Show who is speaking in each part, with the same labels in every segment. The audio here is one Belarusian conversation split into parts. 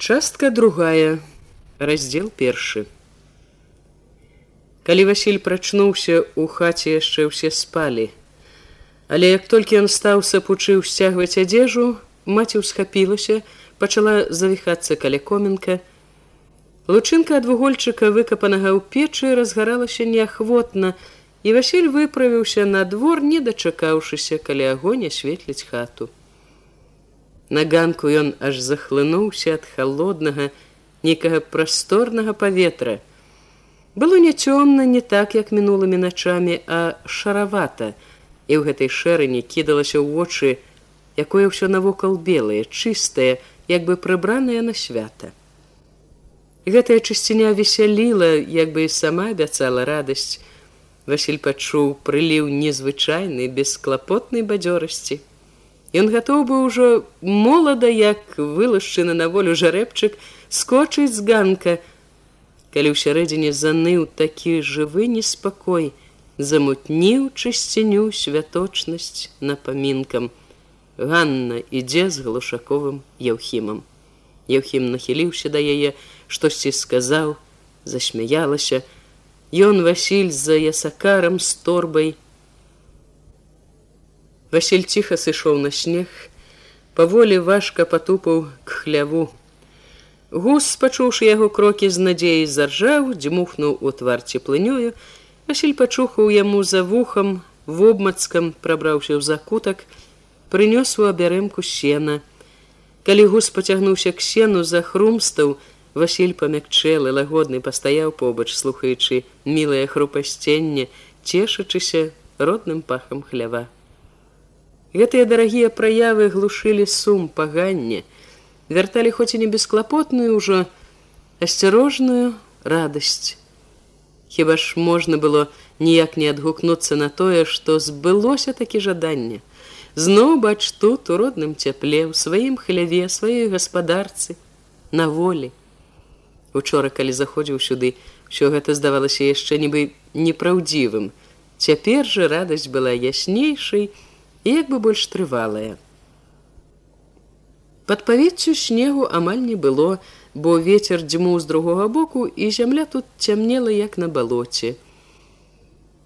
Speaker 1: Частка другая, раздзел першы. Калі Васіль прачнуўся у хаце яшчэ ўсе спалі. Але як толькі ён стаў сапучыў сцягваць адзежу, маці ўсхапілася, пачала завіхацца каля комінка. Лучынка ад вугольчыка выкапанага ў печы разгаралася неахвотна, і Васіль выправіўся на двор, не дачакаўшыся, калі агонь асветліць хату. На ганку ён аж захлынуўся ад холоднага нейкага прасторнага паветра. Было не цёмна не так, як мінулымі начамі, а шаравата, і ў гэтай шэрані кідалася ў вочы, якое ўсё навокал белае, чыстае, як бы прыбранае на свята. Гэтая чысціня весяліла, як бы і сама абяцала радасць. Васіль пачуў прыліў незвычайнай бесклапотнай бадзёрасці. Ён гатоў бы ўжо молада, як вылашчаны на волю жарэбчык, скочыць з ганка, калі ў сярэдзіне заныў такі жывы неспакой, замутніў чысціню святочнасць напамінкам. Ганна ідзе з глушаковым яўхімам. Яўхім нахіліўся да яе, штосьці сказаў, засмяялася. Ён Васіль за ясакарам з торбай, Васіль ціха сышоў на снег, паволі важка патупаў к хляву. Гус, пачуўшы яго крокі з надзеяй заржаў, дзьмухнуў у твар цеплынёю, Васіль пачухаў яму за вухам, вобмацкам прабраўся ў закутак, прынёс у абярэмку сена. Калі гус пацягнуўся к сену за хрумстаў, Васіль памякчэлы лагодны пастаяў побач, слухаючы мілае хрупасценне, цешачыся родным пахам хлява. Гэтыя дарагія праявы глушылі сум паганне, вярталі хоць і не бесклапотную ўжо асцярожную радасць. Хіба ж можна было ніяк не адгукнуцца на тое, што збылося такі жаданне. Зноў бач тут у родным цяпле, у сваім хляве, сваёй гаспадарцы, на волі. Учора, калі заходзіў сюды, ўсё гэта здавалася яшчэ нібы непраўдзівым. Цяпер жа радасць была яснейшай, і як бы больш трывалая. Пад павеццю снегу амаль не было, бо ветер дзьму з другога боку і зямля тут цямнела як на балоце.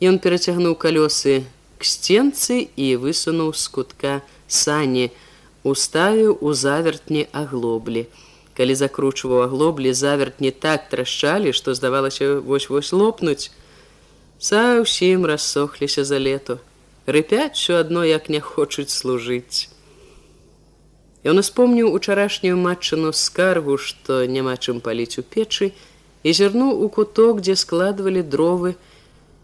Speaker 1: Ён перацягнуў калёсы к сценцы і высунуў з кутка сані, уставіў у завертні аглоблі. Калі закручваў аглоблі, завертні так трашчалі, што здавалася вось-вось лопнуць. Са ўсім рассохліся за лету рыпяць що адно як не хочуць служыць. Ён успомніў учарашнюю матчыну скаргу, што няма чым паліць у печы і зірнуў у куток, дзе складвалі дровы.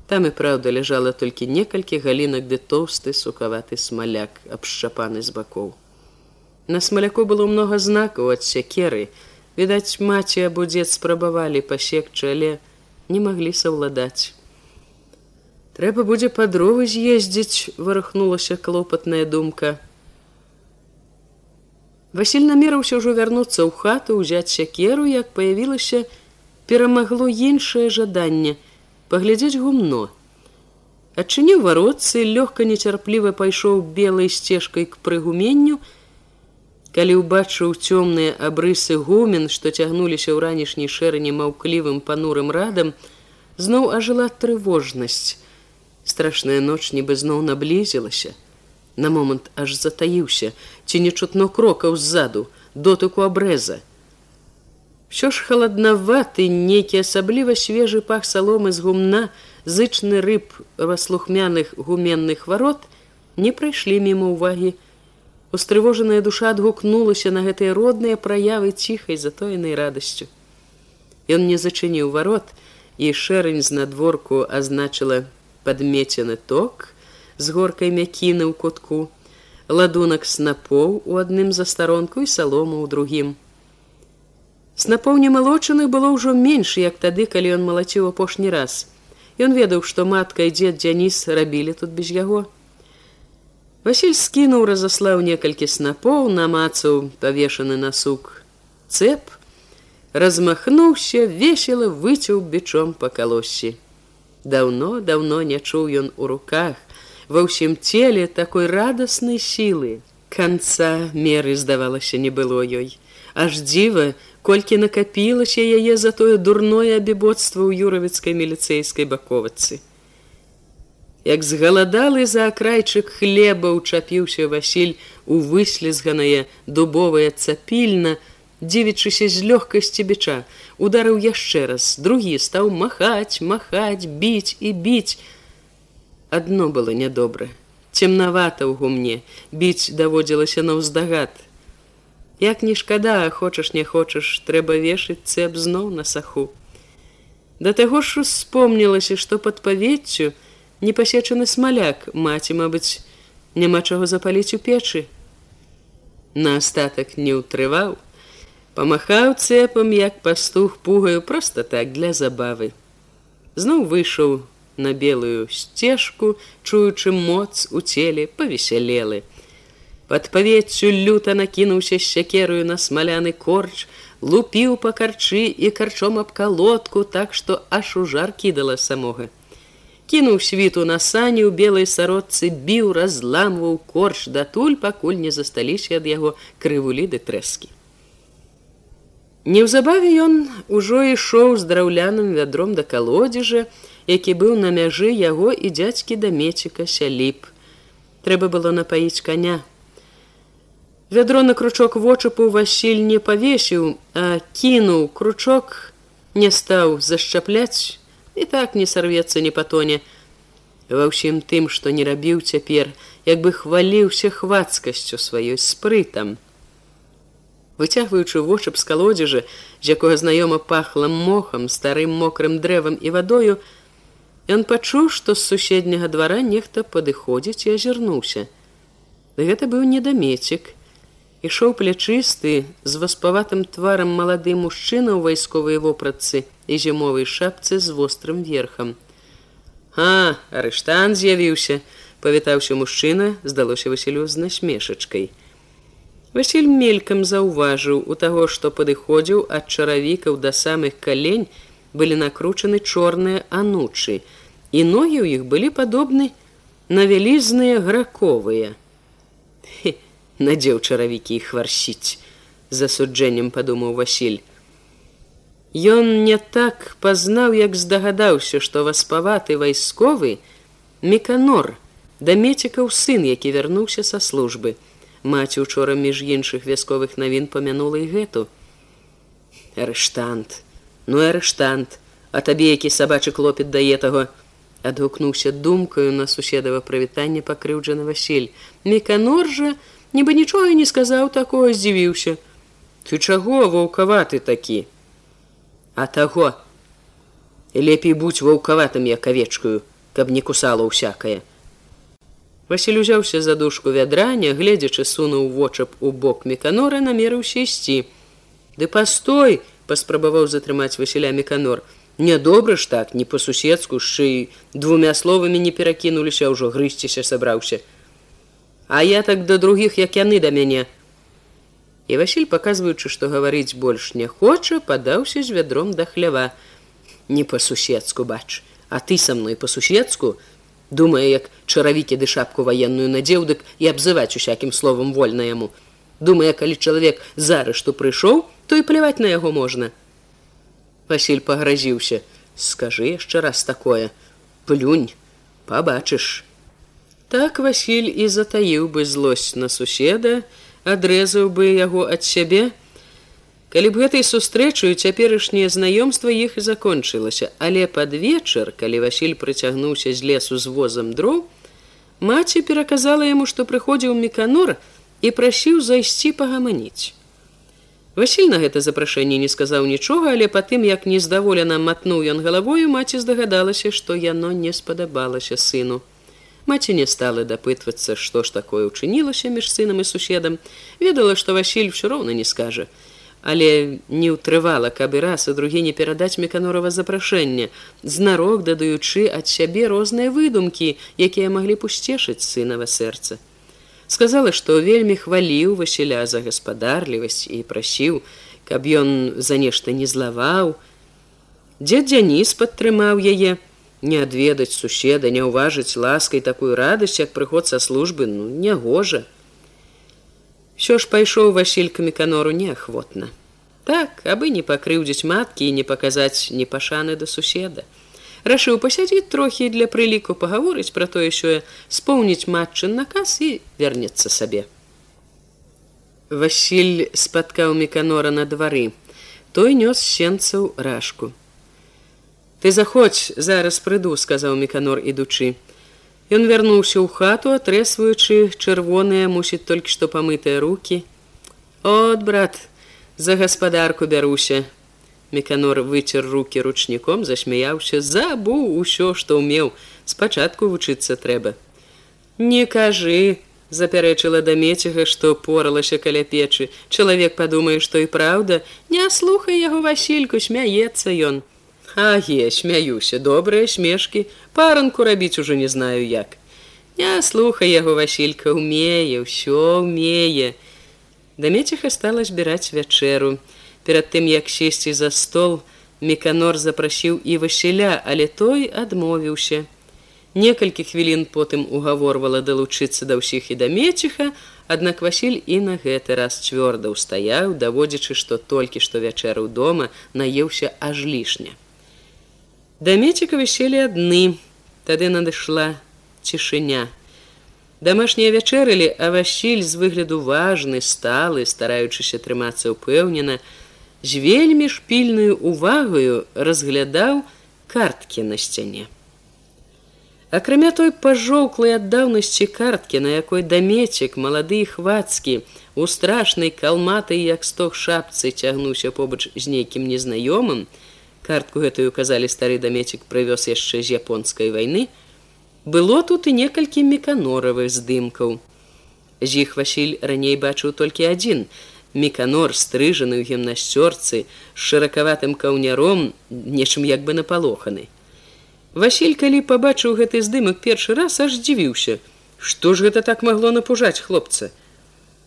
Speaker 1: Там і праўда ляжала толькі некалькі галінак ды тоўсты сукаваты смаляк абшчапаны з бакоў. На смаляку было многа знакаў ад сякеры. Відаць, маці або дзед спрабавалі пасекчы, але не маглі саўладаць трэба будзе падровы з'ездзіць вырахнулася клопатная думка. Васіль намерыўся ўжо вярнуцца ў хату ўзяць сякеру як паявілася перамагло іншае жаданне паглядзець гумно. Адчыніў варотцы лёгка нецярпліва пайшоў белай сцежкай к прыгуменню. Калі ўбачыў цёмныя абрысы гумен што цягнуліся ў ранішняй шэрані маўклівым панурым радам зноў ажыла трывожнасць страшная ноч нібы зноў наблізілася. На момант аж затаіўся ці не чутно крокаў ззаду дотыку абрэза. Що ж халаднаваты нейкі асабліва свежы пах саломы з гумна зычны рыб васлухмяных гуменных варот не прайшлі мімо ўвагі. Устрывожаная душа адгукнулася на гэтыя родныя праявы ціхай затоенай радасцю. Ён не зачыніў варот і шэрань з надворку азначыла падмецены ток з горкай мякіны ў кутку, ладунак снапоў у адным застаронку і салому ў другім. Снапоў немалочаных было ўжо менш, як тады, калі ён малаціў апошні раз. Ён ведаў, што матка і дзед дзяніс рабілі тут без яго. Васіль скінуў, разаслаў некалькі снапоў, намацаў павешаны на сук цэп, размахнуўся, весела выцяў бічом па калоссі. Даўно даўно не чуў ён у руках ва ўсім целе такой радаснай сілы. Канца меры здавалася не было ёй. Аж дзіва колькі накапілася яе за тое дурное абібоцтва ў юравіцкай міліцэйскай баковацы. Як згаладалы за акрайчык хлеба ўчапіўся Васіль у выслізганае дубовае цапільна, дзівічыся з лёгкасці біча, ударыў яшчэ раз, другі стаў махаць, махаць, біць і біць. Адно было нядобра. Цемнавата ў гумне, біць даводзілася на ўздагад. Як не шкада, хочаш не хочаш, трэба вешаць цэп зноў на саху. Да таго ж успомнілася, што пад павеццю непасечаны смаляк маці, мабыць, няма чаго запаліць у печы. На астатак не ўтрываў, памахаў цэпам, як пастух пугаю проста так для забавы. Зноў выйшаў на белую сцежку, чуючы моц у целе павесялелы. Пад павеццю люта накінуўся з сякерую на смаляны корч, лупіў па карчы і карчом аб калодку, так што аж у жар кідала самога. Кінуў світу на сані ў белай сародцы, біў, разламваў корч датуль, пакуль не засталіся ад яго крывулі ды трэскі. Неўзабаве ён ужо ішоў з драўляным вядром да калодзежа, які быў на мяжы яго і дзядзькі да меціка сяліп. Трэба было напаіць коня. Вядро на кручок вочапу Васіль не павесіў, а кінуў кручок, не стаў зашчапляць і так не сарвецца не патоне. Ва ўсім тым, што не рабіў цяпер, як бы хваліўся хвацкасцю сваёй спрытам. Выцягваючы вочап з калодзежа, з якога знаёма пахла мохам, старым мокрым дрэвам і вадою, Ён пачуў, што з суседняга двара нехта падыходзіць і азірнуўся. Гэта быў недамецік. Ішоў плячысты з васпаватым тварам малады мужчына ў вайсковай вопратцы і зімовай шапцы з вострым верхам. А, арыштан з'явіўся, павітаўся мужчына, здалося Васілю з насмешачкай. Васіль мелькам заўважыў у таго, што падыходзіў ад чаравікаў да самых калень, былі накручаны чорныя анучы, і ногі ў іх былі падобны на вялізныя граковыя. Надзеў чаравікі іх хварсіць, засуджэннем падумаў Васіль. Ён не так пазнаў, як здагадаўся, што васпаваты вайсковы меканор да мецікаў сын, які вярнуўся са службы. Маці учора між іншых вясковых навін памянула і гэту. Арыштант, ну арыштант, а табе які сабачы клопет дае таго, адгукнуўся думкаю на суседава прывітання пакрыўджаны Васіль. Меканор жа нібы нічога не сказаў такое здзівіўся. Ты чаго ваўкаваты такі? А таго лепей будь ваўкаватым як авечкаю, каб не кусала ўсякае. Васіль узяўся за дужку вядра, нягледзячы сунуў вочап у бок меканора намерыўся ісці. Ды пастой паспрабаваў затрымаць Васіля меканор нядобра ж так не по-суседску шыі двумя словамі не перакінуліся ўжо грызціся сабраўся а я так да другіх як яны да мяне і Васіль паказваючы што гаварыць больш не хоча падаўся з вядром да хлява. Не по-суседску бач а ты са мной по-суседску думае як чаравікі ды шапку ваенную надзеў дык і абзываць усякім словам вольна яму. Думае калі чалавек зараз што прыйшоў то і пляваць на яго можна. Васіль пагразіўся. Скажы яшчэ раз такое. Плюнь побачыш так Васіль і затаіў бы злосць на суседа адрэзаў бы яго ад сябе калі б гэтай сустрэчаю цяперашняе знаёмства іх і закончылася але пад вечар калі Васіль прыцягнуўся з лесу з возам дроў маці пераказала яму што прыходзіў меканор і прасіў зайсці пагаманіць Васіль на гэта запрашэнне не сказаў нічога, але па тым, як нездаволена матнуў ён галавою, маці здагадалася, што яно не спадабалася сыну. Маці не стала дапытвацца, што ж такое ўчынілася між сынам і суседам, ведала, што Васіль ўсё роўна не скажа. Але не ўтрывала, каб і раз і другі не перадаць меканорова запрашэнне, знарок дадаючы ад сябе розныя выдумкі, якія маглі пусцешыць сынава сэрца. Сказала што вельмі хваліў васіля за гаспадарлівасць і прасіў каб ён за нешта не злаваў. Дзед дзяніс падтрымаў яе. Не адведаць суседа не ўважыць ласкай такую радасць як прыход са службы ну нягожа що ж пайшоў васількамі канору неахвотна Так, абы не пакрыўдзіць маткі і не паказаць непашаны да суседа. Рашыў пасядзіць трохі для прыліку пагаворыць пра тое, що споўніць матчын наказ і вернецца сабе. Васіль спаткаў меканора на двары. Той нёс сенцаў рашку. Ты заходзь, зараз прыду, сказаў меканор ідучы. Ён вярнуўся ў хату, атрэсваючы чырвоныя, мусіць толькі што памытыя руки. От брат, за гаспадарку бяруся. Меканор выцер руки ручніком, засмяяўся, забыў усё, што ўмеў, спачатку вучыцца трэба. Не кажы, запярэчыла да мецега, што поралася каля печы. Чалавек падумае, што і праўда, не слухай яго васільку, смяецца ён. Аге, смяюся, добрыя смешкі, паранку рабіць ужо не знаю як. Не слухай яго васілька, умее, ўсё умее. Да мецеха стала збіраць вячэру. Перад тым, як сесці за стол, Меканор запрасіў і Васіля, але той адмовіўся. Некалькі хвілін потым угаворвала далучыцца да ўсіх і да меціха, аднак Васіль і на гэты раз цвёрда ўстаяў, даводзячы, што толькі што вячэраў дома наеўся аж лішня. Да меціка віселі адны, тады надышла цішыня. Дамашнія вячэрылі, а Васіль з выгляду важны, сталы, стараючыся трымацца ўпэўнена, з вельмі шпільную увагаю разглядаў карткі на сцяне. Акрамя той пажоўклай ад даўнасці карткі, на якой дамецік малады хвацкі у страшнай калматай як стог шапцы цягнуўся побач з нейкім незнаёмым, картку гэтую казалі стары дамецік прывёз яшчэ з японскай вайны, было тут і некалькі меканоравых здымкаў. З іх Васіль раней бачыў толькі адзін. Меканор стрыжаны ў гімнасцёрцы з шыракаватым каўняром, нечым як бы напалоханы. Васіль, калі пабачыў гэты здымак першы раз аж здзівіўся, што ж гэта так магло напужаць хлопца.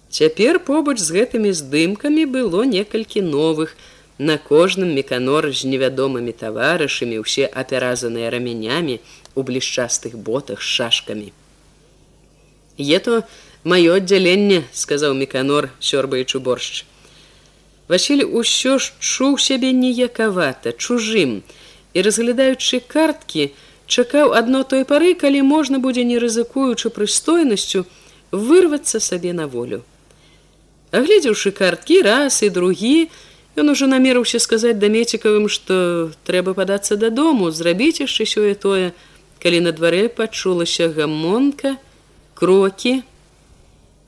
Speaker 1: Цяпер побач з гэтымі здымкамі было некалькі новых, На кожным меканор з невядомымі таварышамі ўсе апяразаныя рамянямі у блішчастых ботах з шашкамі. Е то маё аддзяленне, сказаў меканор, сёрбаючы боршч. Васіль усё ж чуў сябе ніякавата, чужым, і разглядаючы карткі чакаў адно той пары калі можна будзе не рызыкуючы прыстойнасцю вырвацца сабе на волю агледзеўшы карткі раз і другі ён ужо намерыўся сказаць дамецікавым што трэба падацца дадому зрабіць яшчэ сёе тое калі на дварэ пачулася гамонка крокі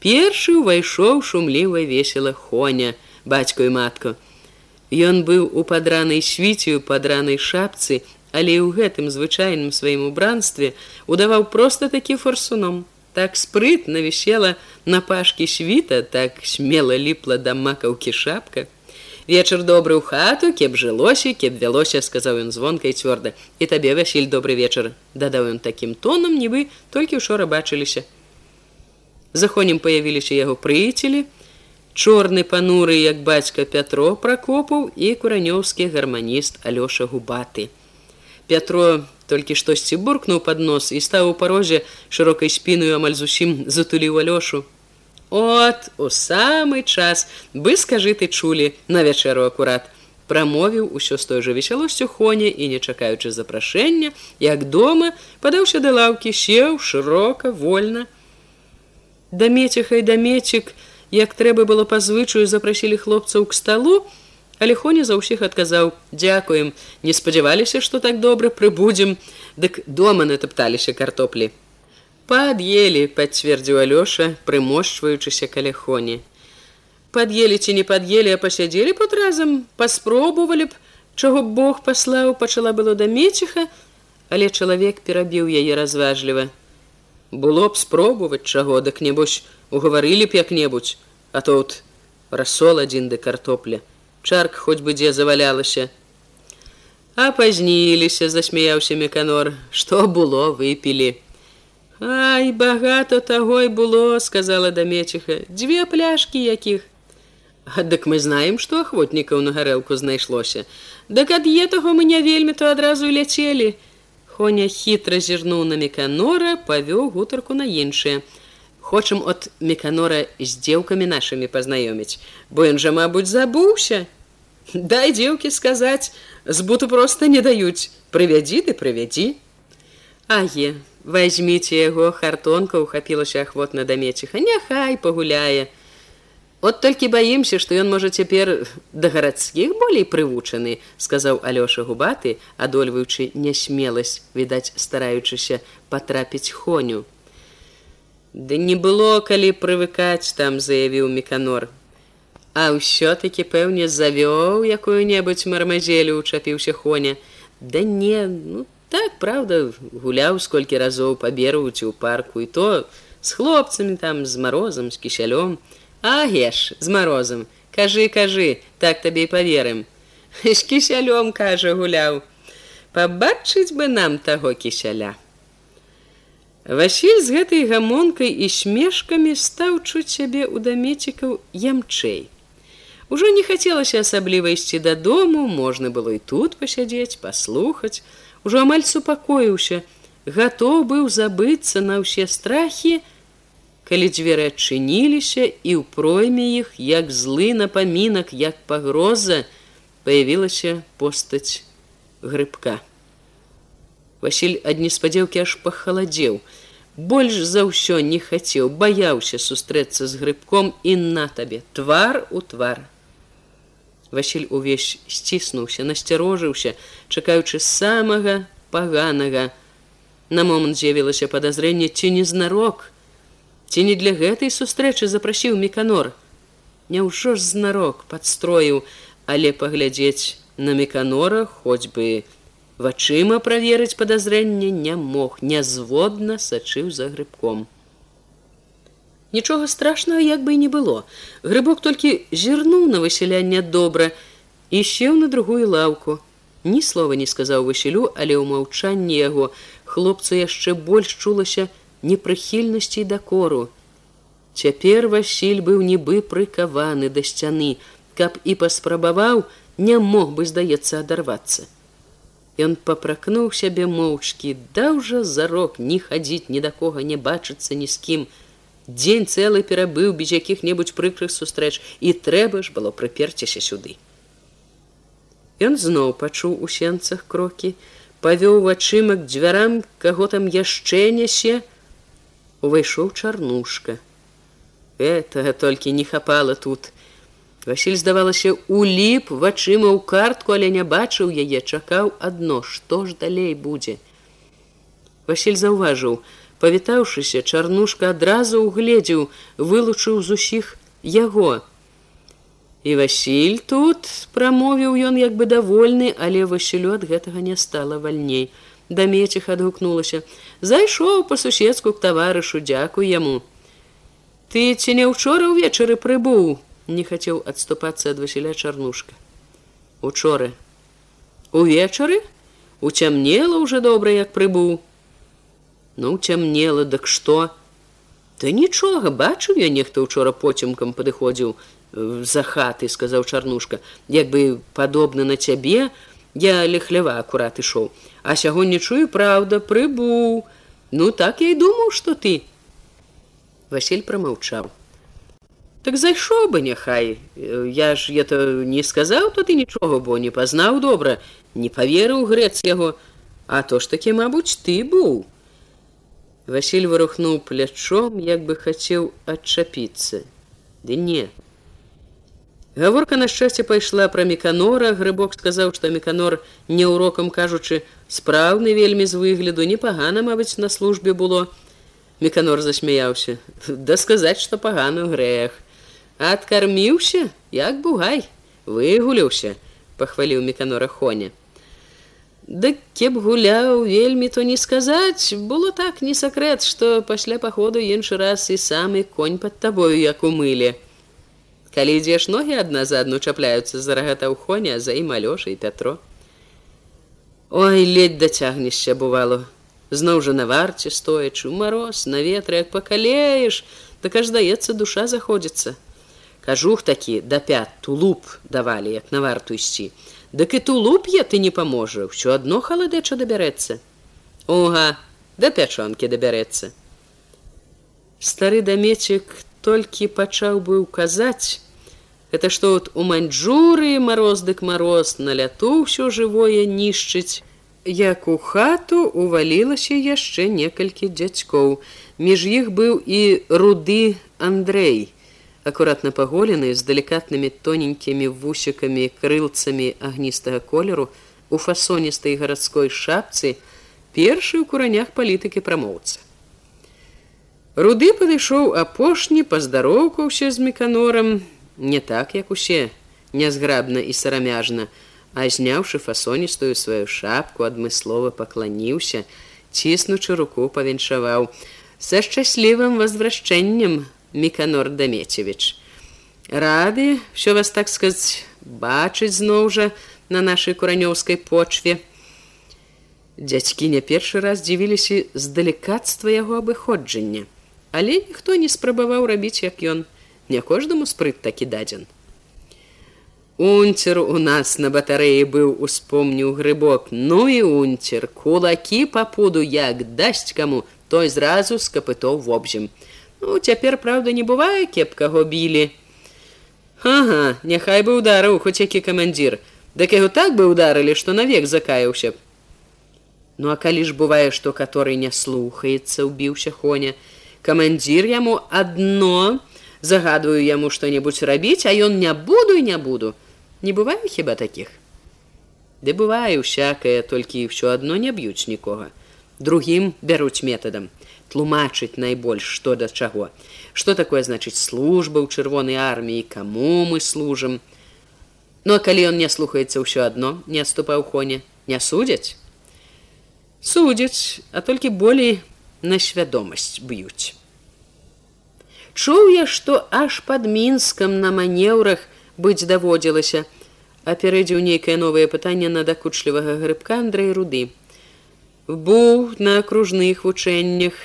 Speaker 1: першы ўвайшоў шумліва весела хоня бацьку і матку Ён быў у падранай свіцію падранай шапцы, але ў гэтым звычайным сваім убранстве удаваў проста такі форсуном. Так спрытна вісела на пашкі світа, так смела ліпла да макаўкі шапка. Вечар добры ў хату, кеп жылося, кеп вялося, сказаў ён звонкай цвёрда. І табе васіль добры вечар, дадаў ён такім тонам, нібы толькі учора бачыліся. Захонем паявіліся яго прыцелі, чорны пануры як бацька пятро пракопаў і куранёўскі гарманіст алёша губаты пятро толькі штосьці буркнуў под нос і стаў у парозе шырокай спіную амаль зусім затуліў алёшу от у самы час. Бы скажы ты чулі на вячэру акурат. Прамовіў усё з той жа весялосцю хоня і не чакаючы запрашэння як дома падаўся да лаўкі сеў шырока вольна. Дамеціхай дамецік як трэба было па звычаю запрасілі хлопцаў к сталу, але Хоня за ўсіх адказаў: дзякуем, не спадзяваліся, што так добра прыбудзем, дык дома натапталіся картоплі. Пад'елі, пацвердзіў Алёша, прымошчваючыся каля хоні. Пад'елі ці не пад'елі, а пасядзелі пад разам, паспробовалі б, чаго Бог паслаў, пачала было да меціха, але чалавек перабіў яе разважліва. Было б спробоваць чаго, дык небось, угаварылі б як-небудзь, а тут рассол адзін ды картопля, чарк хоць бы дзе завалялася. А пазніліся, засмяяўся меканор, што было выпілі. Ай, багато таго і было, сказала дамечиха, дзве пляшкі якіх. Дык мы знаем, што ахвотнікаў на гарэлку знайшлося. Дык ад етаго мы не вельмі то адразу ляцелі. Хоня хітра зірнуў на меканора, павёў гутарку на іншае хочам от меканора з дзеўкамі нашымі пазнаёміць, бо ён жа, мабуць, забыўся. дай дзеўкі сказаць з буту проста не даюць прывядзі ты прывядзі аге возьмите яго хартонка ухапілася ахвотна да меціха няхай пагуляе от толькі баімся што ён можа цяпер да гарадскіх болей прывучаны сказаў алёша губаты адольваючы нясмеласць відаць стараючыся патрапіць хоню. Ды не было калі прывыкаць там заявіў меканор а ўсё-таки пэўне завёў якую-небудзь мармазелю учапіўся хоня. Да не ну так правда гуляў сколькі разоў паберуць у парку і то з хлопцамі там з марозам з кісялём агеш з марозам кажы кажы так табе і поверым з кісялём кажа гуляў пабачыць бы нам таго кісяля Васіль з гэтай гамонкай і смешкамі стаў чуць сябе ў дамецікаў ямчэй. Ужо не хацелася асабліва ісці дадому, можна было і тут пасядзець, паслухаць. Ужо амаль супакоіўся, гатоў быў забыцца на ўсе страхі, калі дзверы адчыніліся і ў пройме іх, як злы напамінак, як пагроза, появілася постаць грыбка. Васіль ад неспадзеўкі аж пахаладзеў. Больш за ўсё не хацеў, баяўся сустрэцца з грыбком і на табе твар у твар. Васіль увесь сціснуўся, насцярожыўся, чакаючы самага паганага. На момант з'явілася падазрэнне ці не знарок, ці не для гэтай сустрэчы запрасіў меканор. Няўжо ж знарок падстроіў, але паглядзець на меканора хоць бы вачыма праверыць падазрэнне не мог, нязводна сачыў за грыбком. Нічога страшного як бы і не было. Грыбок толькі зірнуў на высялянне добра і сеў на другую лаўку. Ні слова не сказаў Васілю, але ў маўчанні яго хлопцу яшчэ больш чулася непрыхільнасці да кору. Цяпер Васіль быў нібы прыкаваны да сцяны, каб і паспрабаваў, не мог бы здаецца адарвацца. Ён папракнуў сябе моўчкі, даў жа зарок не хадзіць ні да кога не бачыцца ні з кім, Дзень цэлы перабыў без якіх-небудзь прыкрых сустрэч і трэба ж было прыперціся сюды. Ён зноў пачуў у сенцах крокі, павёў вачыма к дзвярам, каго там яшчэ нясе, увайшоў чарнушка. Гэтага толькі не хапала тут. Васіль здавалася, уліп вачыма ў картку, але не бачыў яе, чакаў адно, што ж далей будзе. Васіль заўважыў, павітаўшыся чарнушка адразу угледзеў вылучыў з усіх яго. І васіль тут прамовіў ён як бы давольны але васілю ад гэтага не стала вальней. Да меціх адгукнулася. Зайшоў по суседску к таварышу дзякуй яму ты ці не учора ўвечары прыбыў не хацеў адступацца ад васіля чарнушка. Учоры увечары? Уцямнела уже добра як прыбыў Ну цямнела, дык што? Ты нічога бачыў я нехта учора поцемкам падыходзіў э, за хаты, сказаў чарнушка, як бы падобна на цябе, я лехлява акурат ішоў, А сягоння чую праўда, прыбуў. Ну так я і думаў, што ты. Васіль прамаўчаў. Так зайшоў бы няхай, Я ж я то не сказаў, то ты нічога, бо не пазнаў добра, не паверыў грэц яго, А то ж такі, мабуць, ты быў. Васіль вырухнуў плячом, як бы хацеў адчапіцца. Ды не. Гаворка на шчасце пайшла пра меканора, грыбок сказаў, што меканор не ўрокам кажучы, спраўны вельмі з выгляду непагана, мабыць, на службе было. Меканор засмяяўся, да сказаць, што пагану грэх. Адкарміўся, як бугай, выгуляўся, пахваліў меканора Хоня. Дык кеп гуляў вельмі то не сказаць, было так не сакрэт, што пасля паходу іншы раз і самы конь пад табою як у мыле. Калі ідзеш ногі адна за адну чапляюцца за рагата ў хоня за ім алёша і пятро. Ой ледь дацягнешся бывало. Зноў жа на варце стоячы мароз на ветры як пакалееш, так аж здаецца душа заходзіцца. Кажух такі да пят тулуп давалі як на варту ісці. Дык і тулуп'е ты не паможа, ўсё адно халадэча дабярэцца. Ога, да пячонкі дабярэцца. Стары дамецік толькі пачаў быў казаць, Это што от у маньчжуры мароз дык мароз на ляту ўсё жывое нішчыць. Як у хату увалілася яшчэ некалькі дзядзькоў. Між іх быў і руды Андрей, акуратна паголены з далікатнымі тоненькімі вусікамі крылцамі агністага колеру у фасоністай гарадской шапцы, першы ў куранях палітыкі прамоўца. Руды падышоў апошні, паздароўкаўся з меканорам, не так, як усе, нязграбна і сарамяжна, а зняўшы фасоністую сваю шапку, адмыслова пакланіўся, ціснучы руку павіншаваў: са шчаслівым возвращэннем меканор дамецевич. Рады, що вас так сказаць, бачыць зноў жа на нашай куранёўскай почве. Дзядзькі не першы раз дзівіліся з далікацтва яго абыходжання але ніхто не спрабаваў рабіць як ён не кожнаму спрыт такі дадзен унцер у нас на батарэі быў успомніў грыбок ну і унцер кулакі па пуду як дасць каму той зразу з капытоў вобзем ну цяпер праўда не бывае кеп каго білі ага няхай бы ударыў хоць які камандзір дык яго так бы ударылі што навек закаяўся ну а калі ж бывае што каторы не слухаецца убіўся хоня камандзір яму адно загадваю яму што-небудзь рабіць, а ён не буду і не буду. Не бывае хіба такіх. Ды бывае усякае, толькі ўсё адно не б'юць нікога. Другім бяруць метадам тлумачыць найбольш што да чаго. Што такое значыць служба ў чырвонай арміі, каму мы служым. Ну а калі ён не слухаецца ўсё адно, не адступаў хоне, не судзяць. Судзяць, а толькі болей на свядомасць б'юць. Чуў я, што аж пад мінскам на манеўрах быць даводзілася, апярэдзіў нейкае новае пытанне на дакучлівага грыбка Андрэй руды. Быў на акружных вучэннях.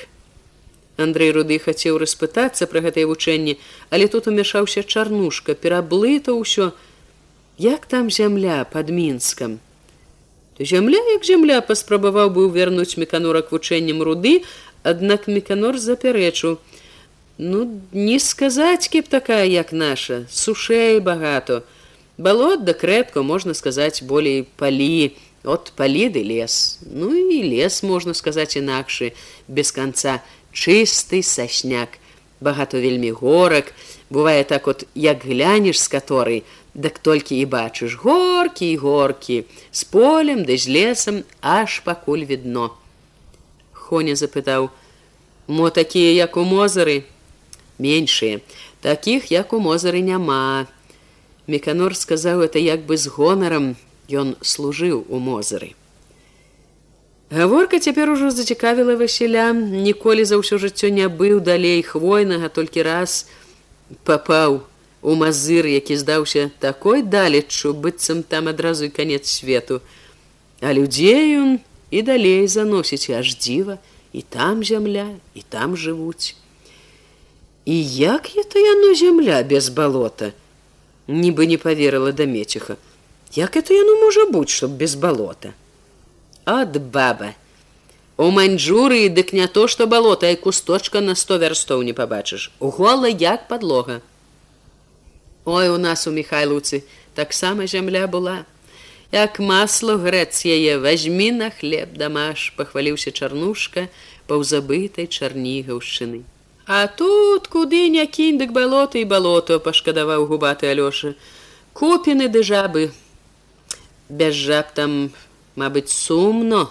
Speaker 1: Андрэй руды хацеў распытацца пра гэтае вучэнне, але тут умяшаўся чарнушка, пераблыта ўсё, як там зямля под мінскам. Зямля як зямля паспрабаваў быў вярнуць меканорак вучэннем руды, Аднак меканор запярэчу: Ну не сказаць кеп такая, як наша, сушэй багато. Балот да крэпка можна сказаць болей палі, от паліды лес. Ну і лес можна сказаць інакшы, без канца чысты сасняк. Багато вельмі горак, бывае так от як глянеш з каторай, дак толькі і бачыш горкі і горкі, з полем ды з лесам аж пакуль відно. Хоня запытаў: « Мо такія, як у мозары, меншыя, такіх, як у мозары няма. Меканор сказаў это як бы з гонарам, ён служыў у мозары. Гаворка цяпер ужо зацікавіла Васіля, ніколі за ўсё жыццё не быў далей хвойнага, толькі раз папаў у мазыр, які здаўся такой далеччу, быццам там адразу і канец свету. А людзей ён і далей заносіць аж дзіва, і там зямля і там жывуць. І як это яно зямля без балота, нібы не поверыла да меціха, як это яно можа быць, чтоб без балота. Ад баба. У маньчжуры дык не то, што балота і кусточка на сто вярстоў не пабачыш, гола як подлога. Ой у нас у Михайлуцы таксама зямля была. Як масло грэц яе возьми на хлеб дамаш пахваліўся чарнушка паўзабытай чарнігаўшчыны. А тут куды не кінь дык балота і балото пашкадаваў губаты алёша. Купіны ды жабы. Без жаб там мабыць сумно.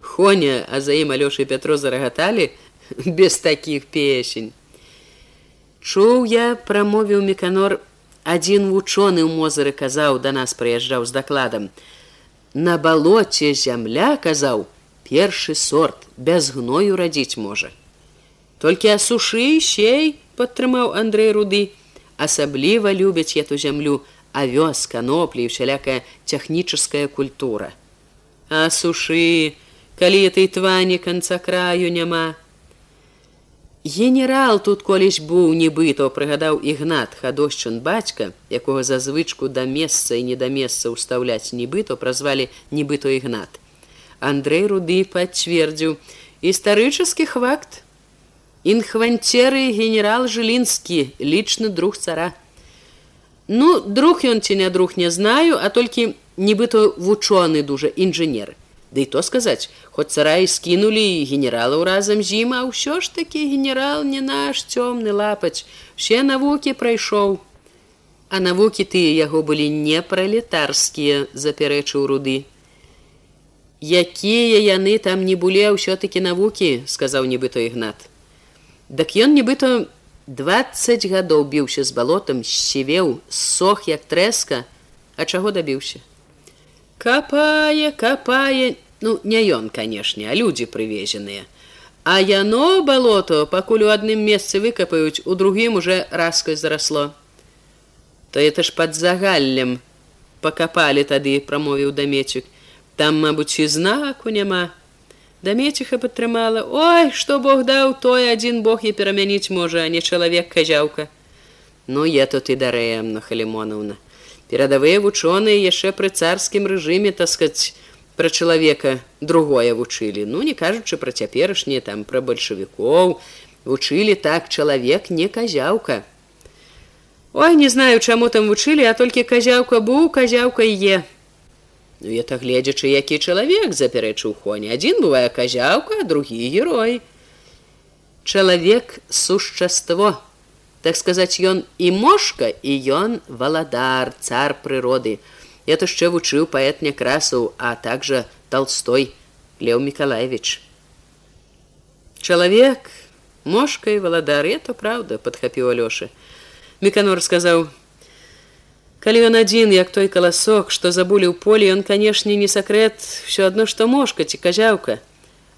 Speaker 1: Хоня а за ім алёша пятро зарагаталі без такіх песень. Чуў я прамовіў меканор адзін вучоны ў мозары казаў да нас прыязджаў з дакладам. На балоце зямля казаў першы сорт без гною радзіць можа толькі асушы сей падтрымаў андрей руды асабліва любяць эту зямлю авёс каноплі усялякая тэхнічаская культура а сушы калі этой твані канца краю няма Генерал тут колісь быў нібыто прыгадаў ігнат хадошчын бацька, якога за звычку да месца і не да месца ўстаўляць нібыто празвалі нібыто ігнат. Андрей руды пацвердзіў гістарычаскі хвакт. Інхванцеры генерал жылінскі лічны друг цара. Ну друг ён ці не друг не знаю, а толькі нібыто вучоны дужа інжынер. Ды і то сказаць, хоць цара і скінулі і генералаў разам з ім, а ўсё ж такі генерал не наш цёмны лапаць, все навукі прайшоў. А навукі тыя яго былі не пралетарскія, запярэчыў руды. Якія яны там не былі ўсё-такі навукі, сказаў нібыто ігнат. Дак ён нібыто 20 гадоў біўся з балотам, сівеў, сох як трэска, а чаго дабіўся. Капае, капае, ну не ён, канешне, а людзі прывезеныя. А яно балото, пакуль у адным месцы выкапаюць, у другім уже раскай зарасло. То это ж пад загаллем пакапалі тады, прамовіў дамецік. Там, мабуць, і знаку няма. Дамеціха падтрымала: Ой, што Бог даў, той адзін Бог і перамяніць можа, а не чалавек казяўка. Ну я тут і дарэемна, Халімонаўна. Перадавыя вучоныя яшчэ пры царскім рэжыме таскаць пра чалавека другое вучылі. Ну не кажучы пра цяперашнія там пра бальшавікоў, вучылі так чалавек не казяўка. Ой, не знаю, чаму там вучылі, а толькі казяўка быў казяўка е. Ну это гледзячы, які чалавек запярэчыў хоне. адзін бывае казяўка, другі герой. Чалавек сушчаство так сказаць ён і мошка і ён валадар цар прыроды. Это яшчэ вучыў паэт някрасаў а также толстой леў миколаевич чалавек мошка і валадар это правда подхапіў алёша. Меканор сказаў калі ён адзін як той каласок што забулі ў поле ён канешне не сакрэт все адно што мошка ці казяўка.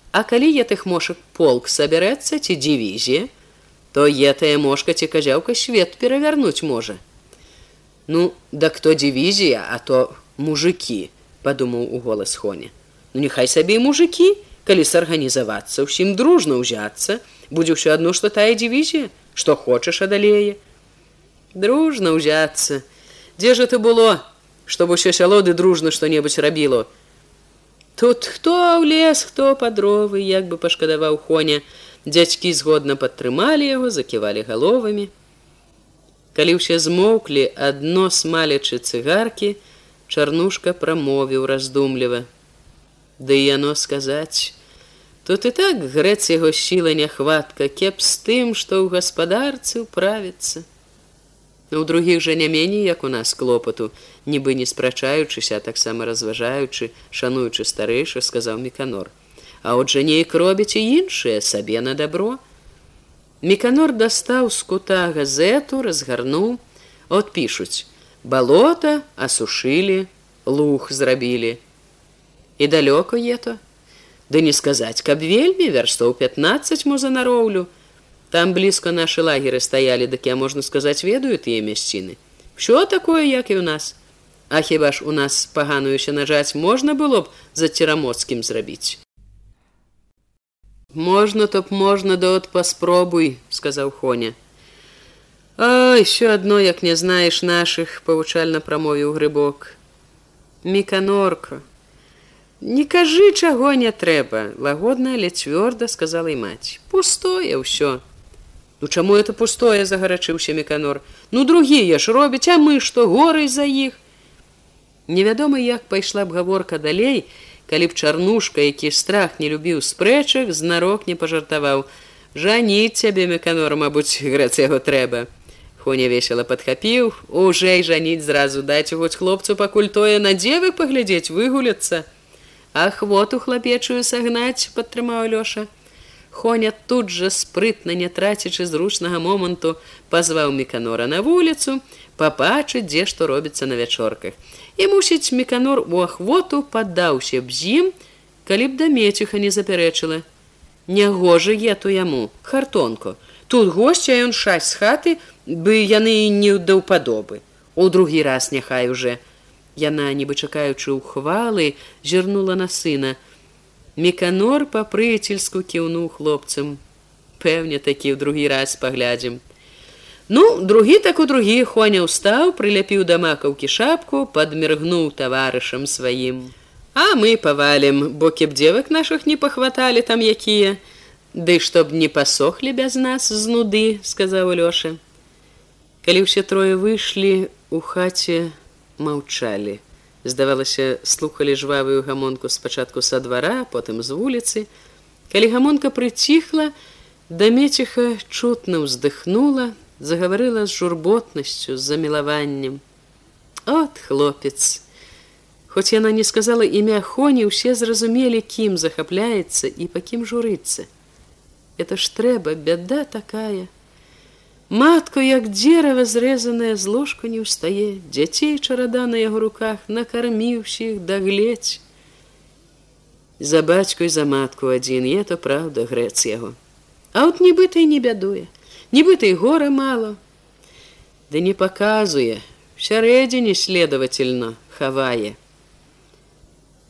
Speaker 1: А калі я тых мошак полк сабярэцца ці дывізія то етая мошка ці казяўка свет перавярнуць можа. Ну, да кто дывізія, а то мужикі, падумаў у голас хоне. Ну няхай сабе і мужикі, калі сарганізавацца, усім дружна ўзяцца, будзе ўсё адно, што тая дывізія, што хочаш адалее. Дружна ўзяцца. Дзе ж это было, чтобы ўсё сялоды дружна што-небудзь рабіло. Тут хто ў лес, хто падровы, як бы пашкадаваў хоня, Дзядзькі згодна падтрымалі яго, заківалі галовамі. Калі ўсе змоўклі адно смалячы цыгаркі, чарнушка прамовіў раздумліва. Ды яно сказаць, Тут і так грэць яго сіла няхватка, кеп з тым, што ў гаспадарцы ўправіцца. У другіх жа не меней, як у нас клопату, нібы не спрачаючыся, таксама разважаючы, шануючы старэйша, сказаў міканор а отже неяк робяць і іншыя сабе на добро. Меканор дастаў з кута газету, разгарнуў, от пішуць: балота асушылі, лух зрабілі. І далёка ето, Ды не сказаць, каб вельмі вярстоў 15 мо за нароўлю. Там блізка нашы лагеры стаялі, дык я можна сказаць, ведаю тыя мясціны. Що такое, як і ў нас. А хіба ж у нас пагануюся нажаць можна было б за церамоцкім зрабіць. Можна то б можна да от паспробуй, сказаў Хоня. А еще одно, як не знаеш наших, павучальна прамовіў грыбок. Міканорка. Не кажы, чаго не трэба, лагодна, але цвёрда сказала і маці. Пустое ўсё. Ну чаму это пустое загарачыўся меканор. Ну другія ж робяць, а мы што горы за іх. Невядома, як пайшла б гаворка далей, калі б чарнушка які страх не любіў спрэчак знарок не пажартаваў. Жаніць цябе меканор мабуць грэц яго трэба хоня весела падхапіў. Ужэй жаніць зразу даць хоць хлопцу пакуль тое на дзевы паглядзець выгуляцца ахвоту хлапечую сагнаць падтрымаў лёша. Хоня тут жа спрытна не трацячы зручнага моманту пазваў меканора на вуліцу пабачыць дзе што робіцца на вячорках і мусіць меканор у ахвоту падаўся б з ім калі б да меціха не запярэчыла. Нягожа то яму хартонко. Тут гостя ён шаць з хаты бы яны не даўпадобы у другі раз няхай уже яна нібы чакаючы ў хвалы зірнула на сына. Меканор па-прыяцельску кіўнуў хлопцам. Пэўне такі ў другі раз паглядзім Ну, другі так у другі Хоня ўстаў, прыляпіў да макаўкі шапку, падміргнуў таварышам сваім. А мы павалім, бо кеп дзевак нашых не пахваталі там якія. Ды чтоб не пасохлі без нас з нуды, сказаў Лёша. Калі ўсе трое выйшлі, у хаце маўчалі. Здавалася, слухалі жвавую гамонку спачатку са двара, потым з вуліцы. Калі гамонка прыціхла, дамеціха чутна ўздыхнула, загаварыла з журботнасцю з замілаваннем. От хлопец! Хоць яна не сказала імя Хоні, усе зразумелі, кім захапляецца і па кім журыцца. Это ж трэба, бяда такая. Матку, як дзерава зрэзаная з ложку не ўстае, дзяцей чарада на яго руках накарміўсіх дагледзь. За бацьку і за матку адзін е то праўда грэц яго. А от нібыта і не бядуе, нібыта і гора мало. Ды не паказуе, сярэдзіне следовательно хавае.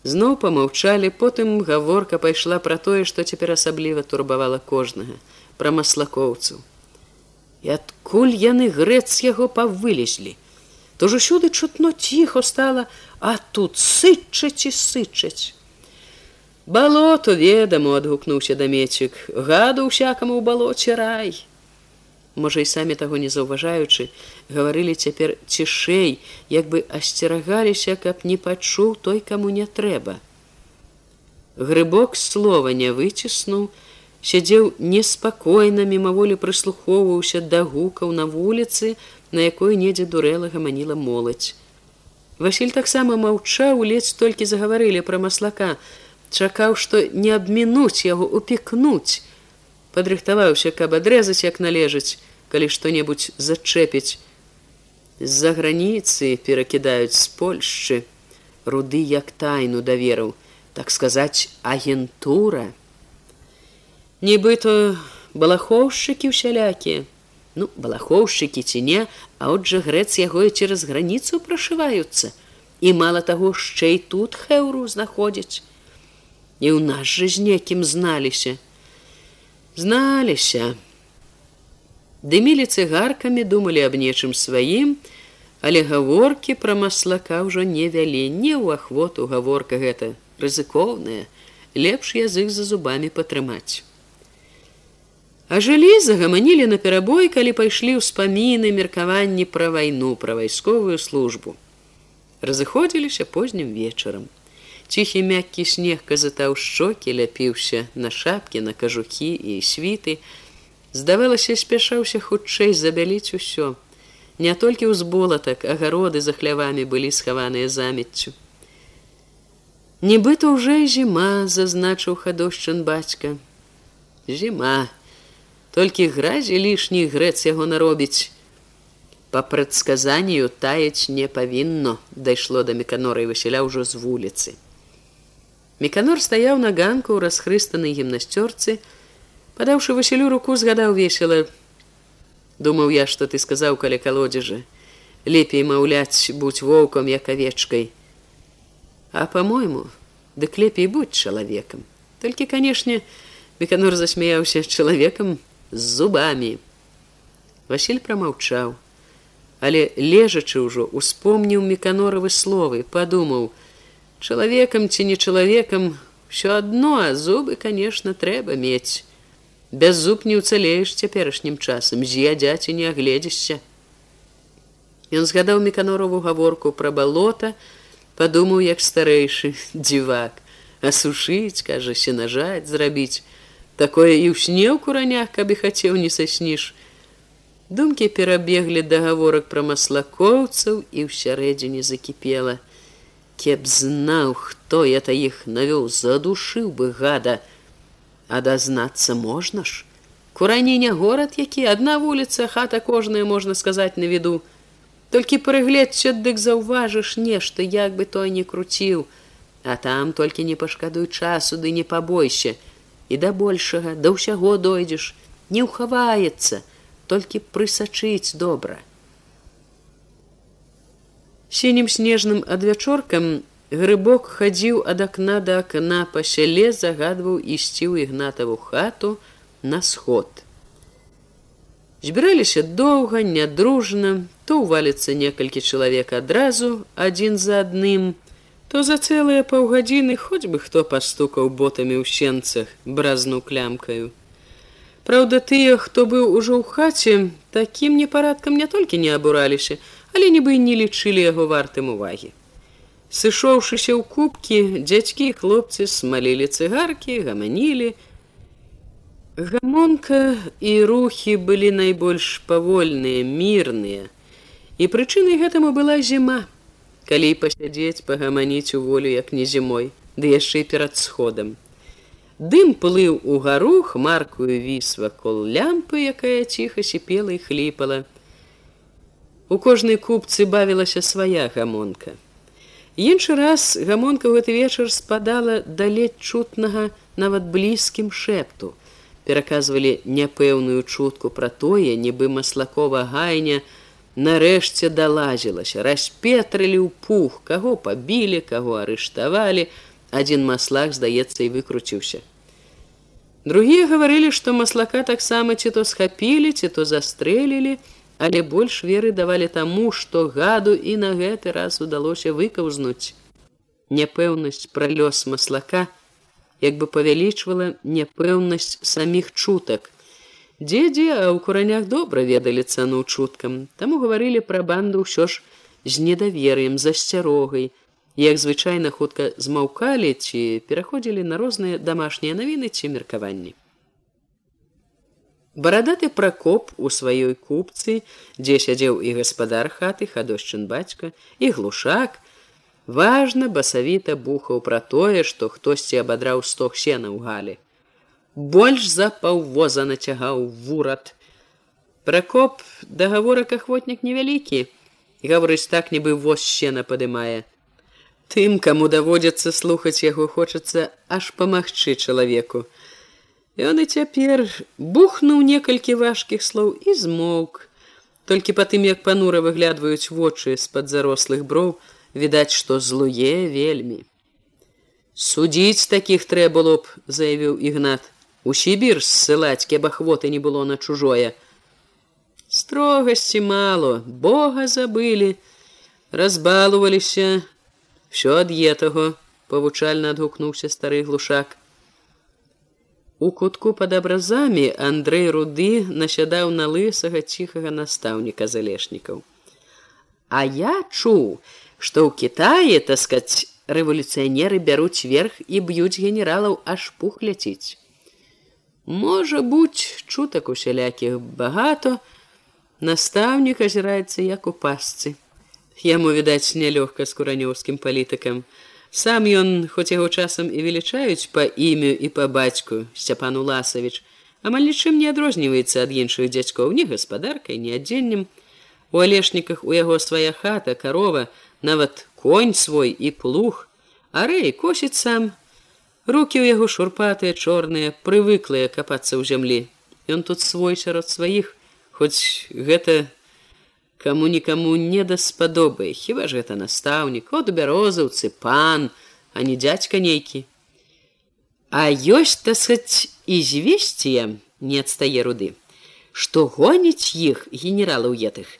Speaker 1: Зноў помаўчалі, потым гаворка пайшла пра тое, што цяпер асабліва турбавала кожнага, пра маслакоўцаў. І адкуль яны грэц яго павылезлі. То ж усюды чутно ціхо стала, а тут сычаць і сычаць. Балото ведаму адгукнуўся дамецік, гаду ўсякаму ў балоце рай. Можа і самі таго не заўважаючы, гаварылі цяпер цішэй, як бы асцерагаліся, каб не пачуў той, каму не трэба. Грыбок слова не выціснуў, сядзеў неспакойна мімаволі прыслухоўваўся да гукаў на вуліцы, на якой недзе дурэла гаманіла моладзь. Васіль таксама маўчаў, ледзь толькі загаварылі пра маслака, чакаў, што не абмінуць яго упікнуць. Падрыхтаваўся, каб адрэзаць як належыць, калі што-небудзь зачэпіць. З-за граніцы перакідаюць з Польшчы, руды як тайну даверыў, так сказаць, агентура. Нібыто балахоўшчыкі ўсялякія. Ну балахоўшчыкі ці не а от жа грэц яго і цераз граніцу прашываюцца. І мала таго яшчэ і тут хэўру знаходзіць і ў нас жа з некім зналіся. Зналіся дымілі цыгаркамі думалі аб нечым сваім але гаворкі пра маслака ўжо не вялі не ў ахвоту гаворка гэта рызыкоўная лепш язык за зубамі патрымаць А жылі загаманілі на перабой, калі пайшлі ўспаміны меркаванні пра вайну, пра вайсковую службу. Разыходзіліся познім вечарам. Ціхі мяккі снег казатаў шчокі, ляпіўся на шапкі, на кажухі і світы. Здавалася, спяшаўся хутчэй забяліць усё. Не толькі ўзболатак, агароды за хлявамі былі схаваныя замеццю. Нібыта ўжо зіма, зазначыў хадошчын бацька. Зіма, толькі гразі лішні грэц яго наробіць по прадказанню таяць не павінно дайшло да меканора і васіля ўжо з вуліцы меканор стаяў на ганку ў расхрыстанай гімнасцёрцы падаўшы васілю руку згадаў весела. Думаў я што ты сказаў каля калодзежа. Лепей маўляць будь воўкам як авечкай. А по-мойму дык лепей будь чалавекам. Толькі канешне меканор засмяяўся чалавекам з зубамі. Васіль прамаўчаў, але лежачы ўжо успомніў меканоравы словы, падумаў: чалавекам ці не чалавекам ўсё адно, а зубы, конечно, трэба мець. Без зуб не ўцалееш цяперашнім часам, з'ядзяць і не агледзішся. Ён згадаў меканорову гаворку пра балота, падумаў як старэйшы дзівак, асушыць, кажа, сенажаць, зрабіць, такое і ў сне ў куранях каб і хацеў не сасніш думкі перабеглі дагаворак пра маслакоўцаў і ўсярэдзіне закіпела. Кеп знаў хто это іх навёў задушыў бы гада а дазнацца можна ж? Курані не горад які адна вуліца хата кожная можна сказаць на віду толькі прыгледся дык заўважыш нешта як бы той не круціў а там толькі не пашкадуй часу ды не пабойся. І да большага да ўсяго дойдзеш. Не ўхаваецца толькі прысачыць добра. Сінім снежным адвячоркам грыбок хадзіў ад акна да акна па сяле загадваў ісці ў ігнатаву хату на сход збіраліся доўга нядружна то ўваліцца некалькі чалавек адразу адзін за адным то за цэлыя паўгадзіны хоць бы хто пастукаў ботамі ў сенцах бразну клямкаю. Праўда, тыя, хто быў ужо ў хаце, такім непарадкам не толькі не абураліся, але нібы не лічылі яго вартым увагі. Сышоўшыся ў кубкі, дзядзькі і хлопцы смалілі цыгаркі, гаманілі. Гамонка і рухі былі найбольш павольныя, мірныя. І прычынай гэтаму была зіма, калі пасядзець пагаманіць у волю як не зімой, ды яшчэ перад сходам. Дым плыў угару хмаркую віс вакол лямпы, якая ціха сіпела і хліпала. У кожнай купцы бавілася свая гамонка. Іншы раз гамонка ў гэты вечар спадала далеч чутнага нават блізкім шэпту. Пераказвалі няпэўную чутку пра тое, нібы маслакова гайня нарэшце далазілася, распетрылі ў пух, каго пабілі, каго арыштавалі, адзін маслак здаецца і выкруціўся. Другія гаварылі што маслака таксама ці то схапілі ці то застрэлілі але больш веры давалі таму што гаду і на гэты раз удалося выкаўзнуць няпэўнасць пра лёс маслака як бы павялічвала няпэўнасць саміх чутак дзедзе а ў куранях добра ведалі цану чуткам таму гаварылі пра банду ўсё ж з недавер'ем засцярогай як звычайна хутка змаўкалі ці пераходзілі на розныя дамашнія навіны ці меркаванні. Барадаты пракоп у сваёй купцы, дзе сядзеў і гаспадар хаты хадошчын бацька і глушак, важна басавіта бухаў пра тое, што хтосьці абадраў стох сена ў галі. Больш за паўвоза нацягаў вурат. Пракоп дагаворак ахвотнік невялікі, гаворыць так нібы воз сена падымае. Тым, каму даводзіцца слухаць яго хочацца аж памагчы чалавеку. Ён і цяпер бухнуў некалькі важкіх слоў і змоўк. Толькі па тым, як панура выглядваюць вочы з-пад зарослых броў, відаць, што злуе вельмі. Судзіць такіх трэ было б, заявіў ігнат. У сібір ссылаць, кеб ахвоты не было на чужое. Строгасці мало, Бога забылі, разбалуваліся, що ад етаго павучальна адгукнуўся стары глушак у кутку пад абразамі андрей руды насядаў на лысага ціхага настаўніка залешнікаў а я чуў што ў кітае таскаць рэвалюцыянеры бяруць верх і б'юць генералаў аж пух ляціць. Можа будь чутак усялякіх багато настаўнік азіраецца як у пасцы Яму відаць нялёгка з куранёўскім палітыкам. Сам ён, хоць яго часам і велічаюць па імю і па бацьку Сцяпан Уласавіч, амаль нічым не адрозніваецца ад іншых дзядзькоў, ні гаспадаркай, ні адзеннем. У алешніках у яго свая хата, карова, нават конь свой і плуг, Арэй косіць сам. Рукі ў яго шурпатыя, чорныя, прывыклыя капацца ў зямлі. Ён тут свой сярод сваіх, хоць гэта каму нікаму не даспадобы хіба ж гэта настаўнік от бярозаўцы пан а не дзядзька нейкі а ёсць тасаць і звесція не адстае руды што гоніць іх генералаў етых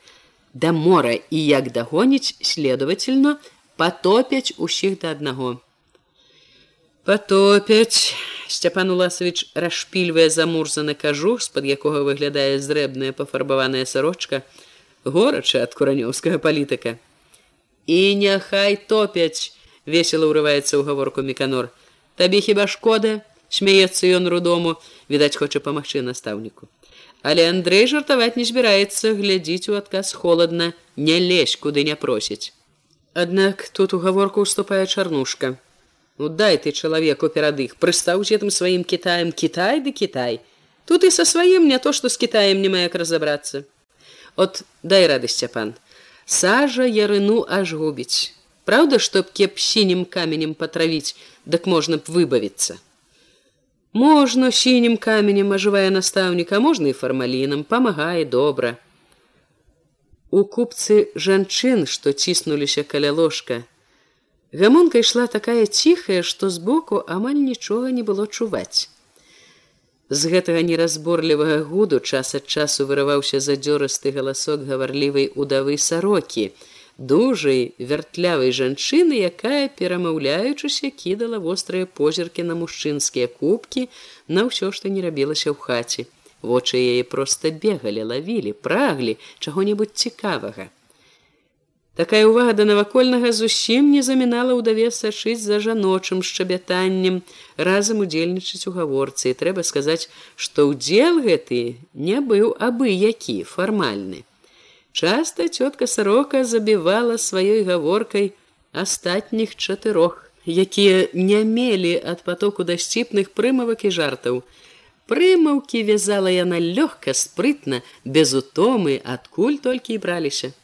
Speaker 1: да мора і як дагоніць следовательно потопяць усіх да аднаго потопяць сцяпан уласавіч расшпільвае замурзаны кажух з-пад якога выглядае зрэбная пафарбаваная сарочка горача ад куранёўскага палітыка. І няхай топяць весело ўрываецца ў гаворку меканор табе хіба шкода смяецца ён рудому. Відаць хоча памагчы настаўніку. Але андрей жартаваць не збіраецца глядзіць у адказ холодна не лезь куды не просіць аднак тут у гаворку уступае чарнушка. Ну дай ты чалавеку перад іх прыстаў гэтым сваім кітаем кітай ды кітай. Тут і са сваім не то што з кітаем не як разабрацца от дай рады сцяпан сажа ярыну аж губіць. Праўда чтоб кеп сінім каменем патравіць дык можна б выбавіцца. Можна сінім каменем ажывае настаўніка можна і фармалінам памагае добра. У купцы жанчын што ціснуліся каля ложка гамонка ішла такая ціхая што збоку амаль нічога не было чуваць З гэтага неразборлівага гуду час ад часу вырываўся задзёрасты галасок гаварлівай удавы сарокі, дужай вяртлявай жанчыны, якая, перамаўляючыся, кідала вострыя позіркі на мужчынскія кубкі на ўсё, што не рабілася ў хаце. Вочы яе проста бегалі, лавілі, праглі чаго-небудзь цікавага. Такая ўвага да навакольнага зусім не замінала ўдаве сачыць за жаночым шчабятаннем, разам удзельнічаць у гаворцы. І трэба сказаць, што ўдзел гэты не быў абы які фармальны. Часта цётка сарока забівала сваёй гаворкай астатніх чатырох, якія не мелі ад патоку дасціпных прымавак і жартаў. Прымаўкі вязала яна лёгка, спрытна, без утомы, адкуль толькі і браліся.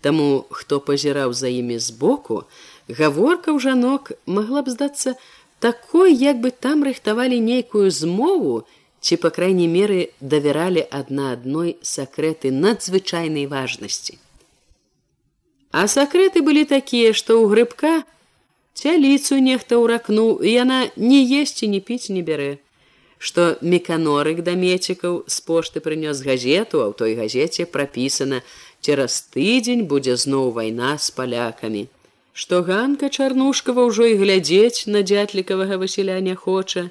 Speaker 1: Таму, хто пазіраў за імі збоку, гаворка ў жанок магла б здацца такой, як бы там рыхтавалі нейкую змову, ці па крайняй меры давяралі адна адной сакрэты надзвычайнай важнасці. А сакрэты былі такія, што ў грыбка цяліцу нехта ўракнуў, і яна не есці, не піць не бярэ што меканорык да мецікаў з пошты прынёс газету, а ў той газеце прапісана: цераз тыдзень будзе зноў вайна з палякамі. Што ганка чарнушкава ўжо і глядзець на дзятлікавага Васіля не хоча.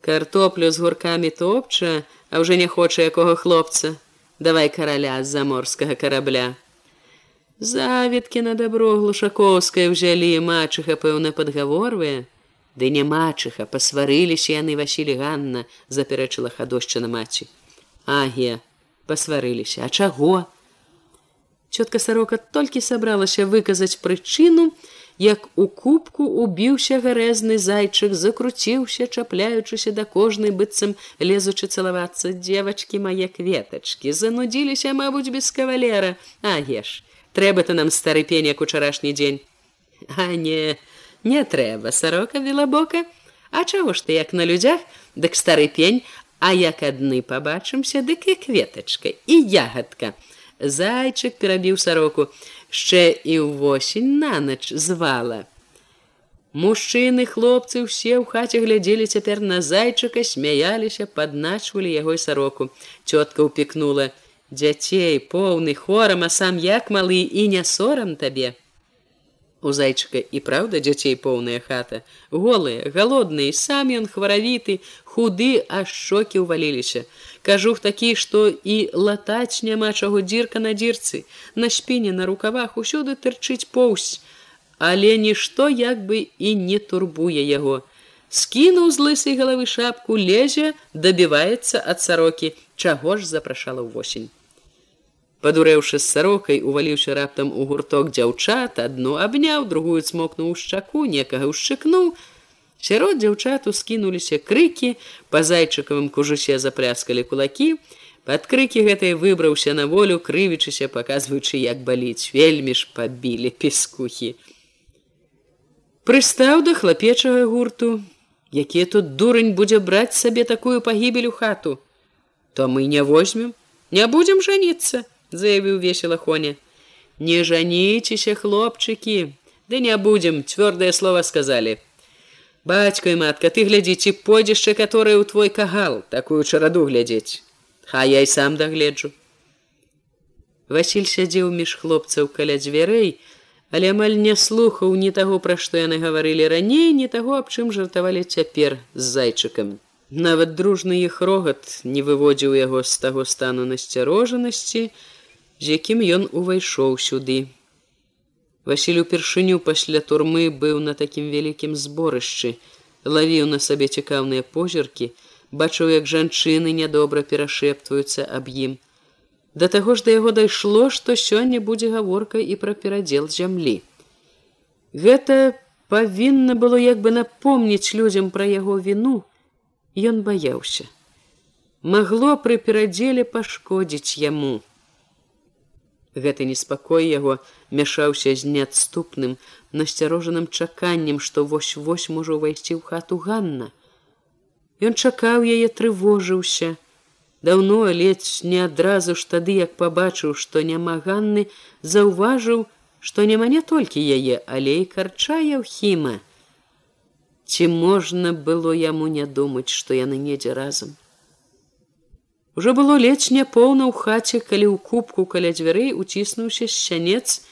Speaker 1: Картоплю з гуркамі топча, а ўжо не хоча якога хлопца, давай караля з заморскага карабля. Завіткі на дабро глушакоўскае ўзялі мачыха пэўна падгаворвае, Ды не мачыха, пасварыліся яны Васілі Ганна, запярэчыла хадошчына маці. Агія, пасварыліся, А чаго? Цётка сарока толькі сабралася выказаць прычыну, як у кубку убіўся гарэзны зайчык, закруціўся, чапляючыся да кожнай быццам лезучы цалавацца дзевачкі мае кветачкі, занудзіліся, мабуць, без кавалера, Агеш, трэба-то нам стары пень як учарашні дзень. А не, Не трэба сарока велабока, А чаго ж ты як на людзях, дык стары пень, А як адны пабачымся, дык і кветачка і ягадка. Зайчык перабіў сароку, яшчэ і ўвосень на ноч звала. Мужчыны, хлопцы ўсе ў хаце глядзелі цяпер на зайчыка, смяяліся, падначвалі яго сароку. Цётка ўпікнула: Дзяцей поўны хорам, а сам як малы і не сорам табе. У зайчыка і праўда дзяцей поўная хата, голыя, галодныя, сам ён хваравіты, худы, аж шокі ўваліліся. Кажух такі, што і латаць няма чаго дзірка на дзірцы, на спіне на рукавах усюды тырчыць поўсць, але нішто як бы і не турбуе яго. Скінуў з лысай галавы шапку, лезе, дабіваецца ад сарокі, чаго ж запрашала ўвосень падурэўшы з сарокай уваліўся раптам у гурток дзяўчат адну абняў другую цмокнуў шчаку некага ўшчыкнуў. Сярод дзяўчату скінуліся крыкі па зайчыкавым кужусе запляскалі кулакі. Пад крыкі гэтай выбраўся на волю крывічыся паказваючы як баліць. Вельмі ж пабілі пескухі прыстаў да хлапечага гурту. Які тут дурань будзе браць сабе такую пагібель у хату? То мы не возьмем. Не будзем жаніцца заявіў весело хоне не жаніцеся хлопчыкі да не будем цвёрдае слово сказали бацька і матка ты глядзіце подзішча которое ў твой кагал такую чараду глядзець ха я і сам дагледжу Васіль сядзеў між хлопцаў каля дзвярэй але амаль не слухаў ні таго пра што яны гаварылі раней не таго аб чым жартавалі цяпер з зайчыкам. Нават дружны іх рогат не выводзіў яго з таго стану насцярожанасці з якім ён увайшоў сюды. Васіль упершыню пасля турмы быў на такім вялікім зборышчы, лавіў на сабе цікаўныя позіркі, бачыў, як жанчыны нядобра перашэптваюцца аб ім. Да таго ж да яго дайшло, што сёння будзе гаворка і пра перадзел зямлі. Гэта павінна было як бы напомніць людзям пра яго віну, Ён баяўся. Магло пры перадзеле пашкодзіць яму гэты неспакой яго мяшаўся з неадступным насцярожаным чаканнем што вось вось можа ўвайсці ў хату ганна. Ён чакаў яе трывожыўся. Даўно ледзь не адразу ж тады як пабачыў што няма ганны заўважыў што няма не толькі яе але і карча яўхіма ці можна было яму не думаць што яны недзе разам Ужо было ледзь няпоўна ў хаце, калі ў кубку каля дзвярэй уціснуўся сянец.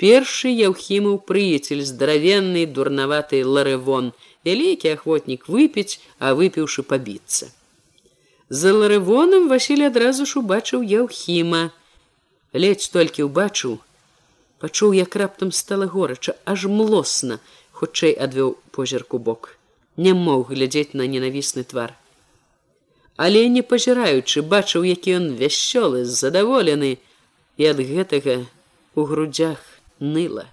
Speaker 1: Першы яўхімаў прыяцель здаравенны дурнаваты ларэвон, вялікі ахвотнік выпіць, а выпіўшы пабіцца. За ларэвонам Васіль адразу ж убачыў яўхіма. Ледзь толькі ўбачыў, пачуў як раптам стала горача аж млосна хутчэй адвёў позірку бок не мог глядзець на ненавісны твар але не пазіраючы бачыў які ён вясёлы задаволены і ад гэтага у грудях ныла.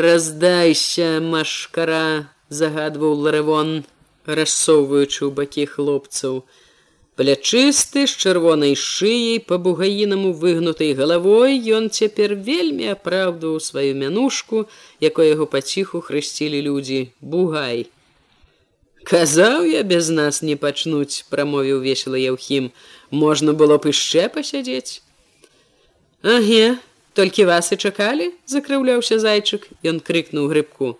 Speaker 1: Раздайся машкара загадваў ларэвон рассоўваючы ў бакі хлопцаў. Плячысты з чырвонай шыяй па бугаінаму выгнутай галавой ён цяпер вельмі апраўдваў сваю мянушку якой яго паціху хрысцілі людзі. Бугай казаў я без нас не пачнуць прамовіў весела яўхім можна было б яшчэ пасядзець аге толькі вас і чакалі закрыўляўся зайчык ён крыкнуў грыбку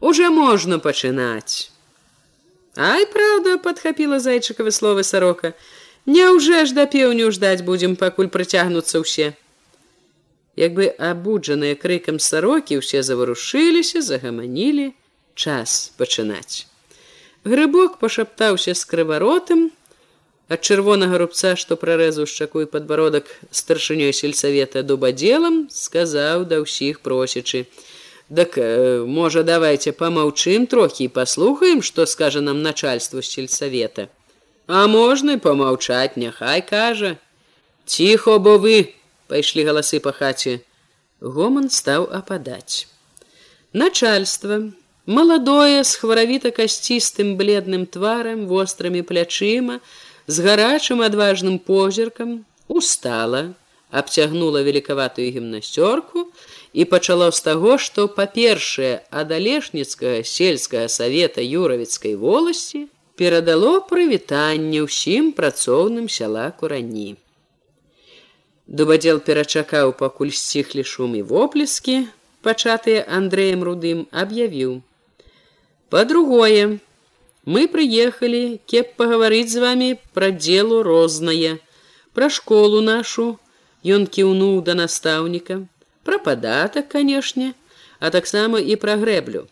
Speaker 1: уже можна пачынаць Ай, правда, подхапіла зайчыкавы словы сарока. Няўжо ж да пеўню ждаць будзем, пакуль прыцягнуцца ўсе. Як бы абуджаныя крыкам сарокі ўсе заварушыліся, загаманілі час пачынаць. Грыбок пашаптаўся з крываротым, ад чырвонага рубца, што прарэзаў шчаку і падбародак старшынёй сельсавета дубадзелам, сказаў да ўсіх просячы: Дак э, можа давайте помаўчым трохі і паслухаем, што скажа нам начальству сельсавета. А можна помаўчаць, няхай кажа. Ціхо, бо вы пайшлі галасы па хаце. Гоман стаў ападаць. Начальство, маладое з хваравіта касцістым бледным тварам, вострымі плячыма, з гарачым адважным позіркам, устала, абцягнула великаватую гімнасцёрку, і пачало з таго, што па-першае, ад алешніцкага сельскага савета юравіцкай воласці перадало прывітанне ўсім працоўным сяла курані. Дубадзел перачакаў, пакуль сціхлі шум і воплескі, пачатыя Андрэем рудым аб'явіў: Па-другое, мы прыехалі, кеп пагаварыць з вами пра делу рознае, пра школу нашу, Ён кіўнуў да настаўніка, пра падатак канешне а таксама і пра грэблю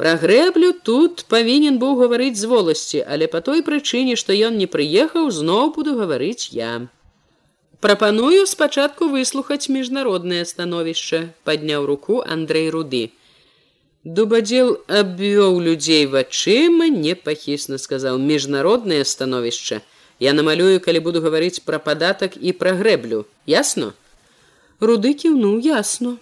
Speaker 1: пра грэблю тут павінен быў гаварыць з воласці але по той прычыне што ён не прыехаў зноў буду гаварыць я. Прапаную спачатку выслухаць міжнароднае становішча падняў руку андрей руды дубадзел абвёў людзей вачыма непахісна сказаў міжнароднае становішча я намалюю калі буду гаварыць пра падатак і пра грэблю ясно? Руды кіўнуў ясно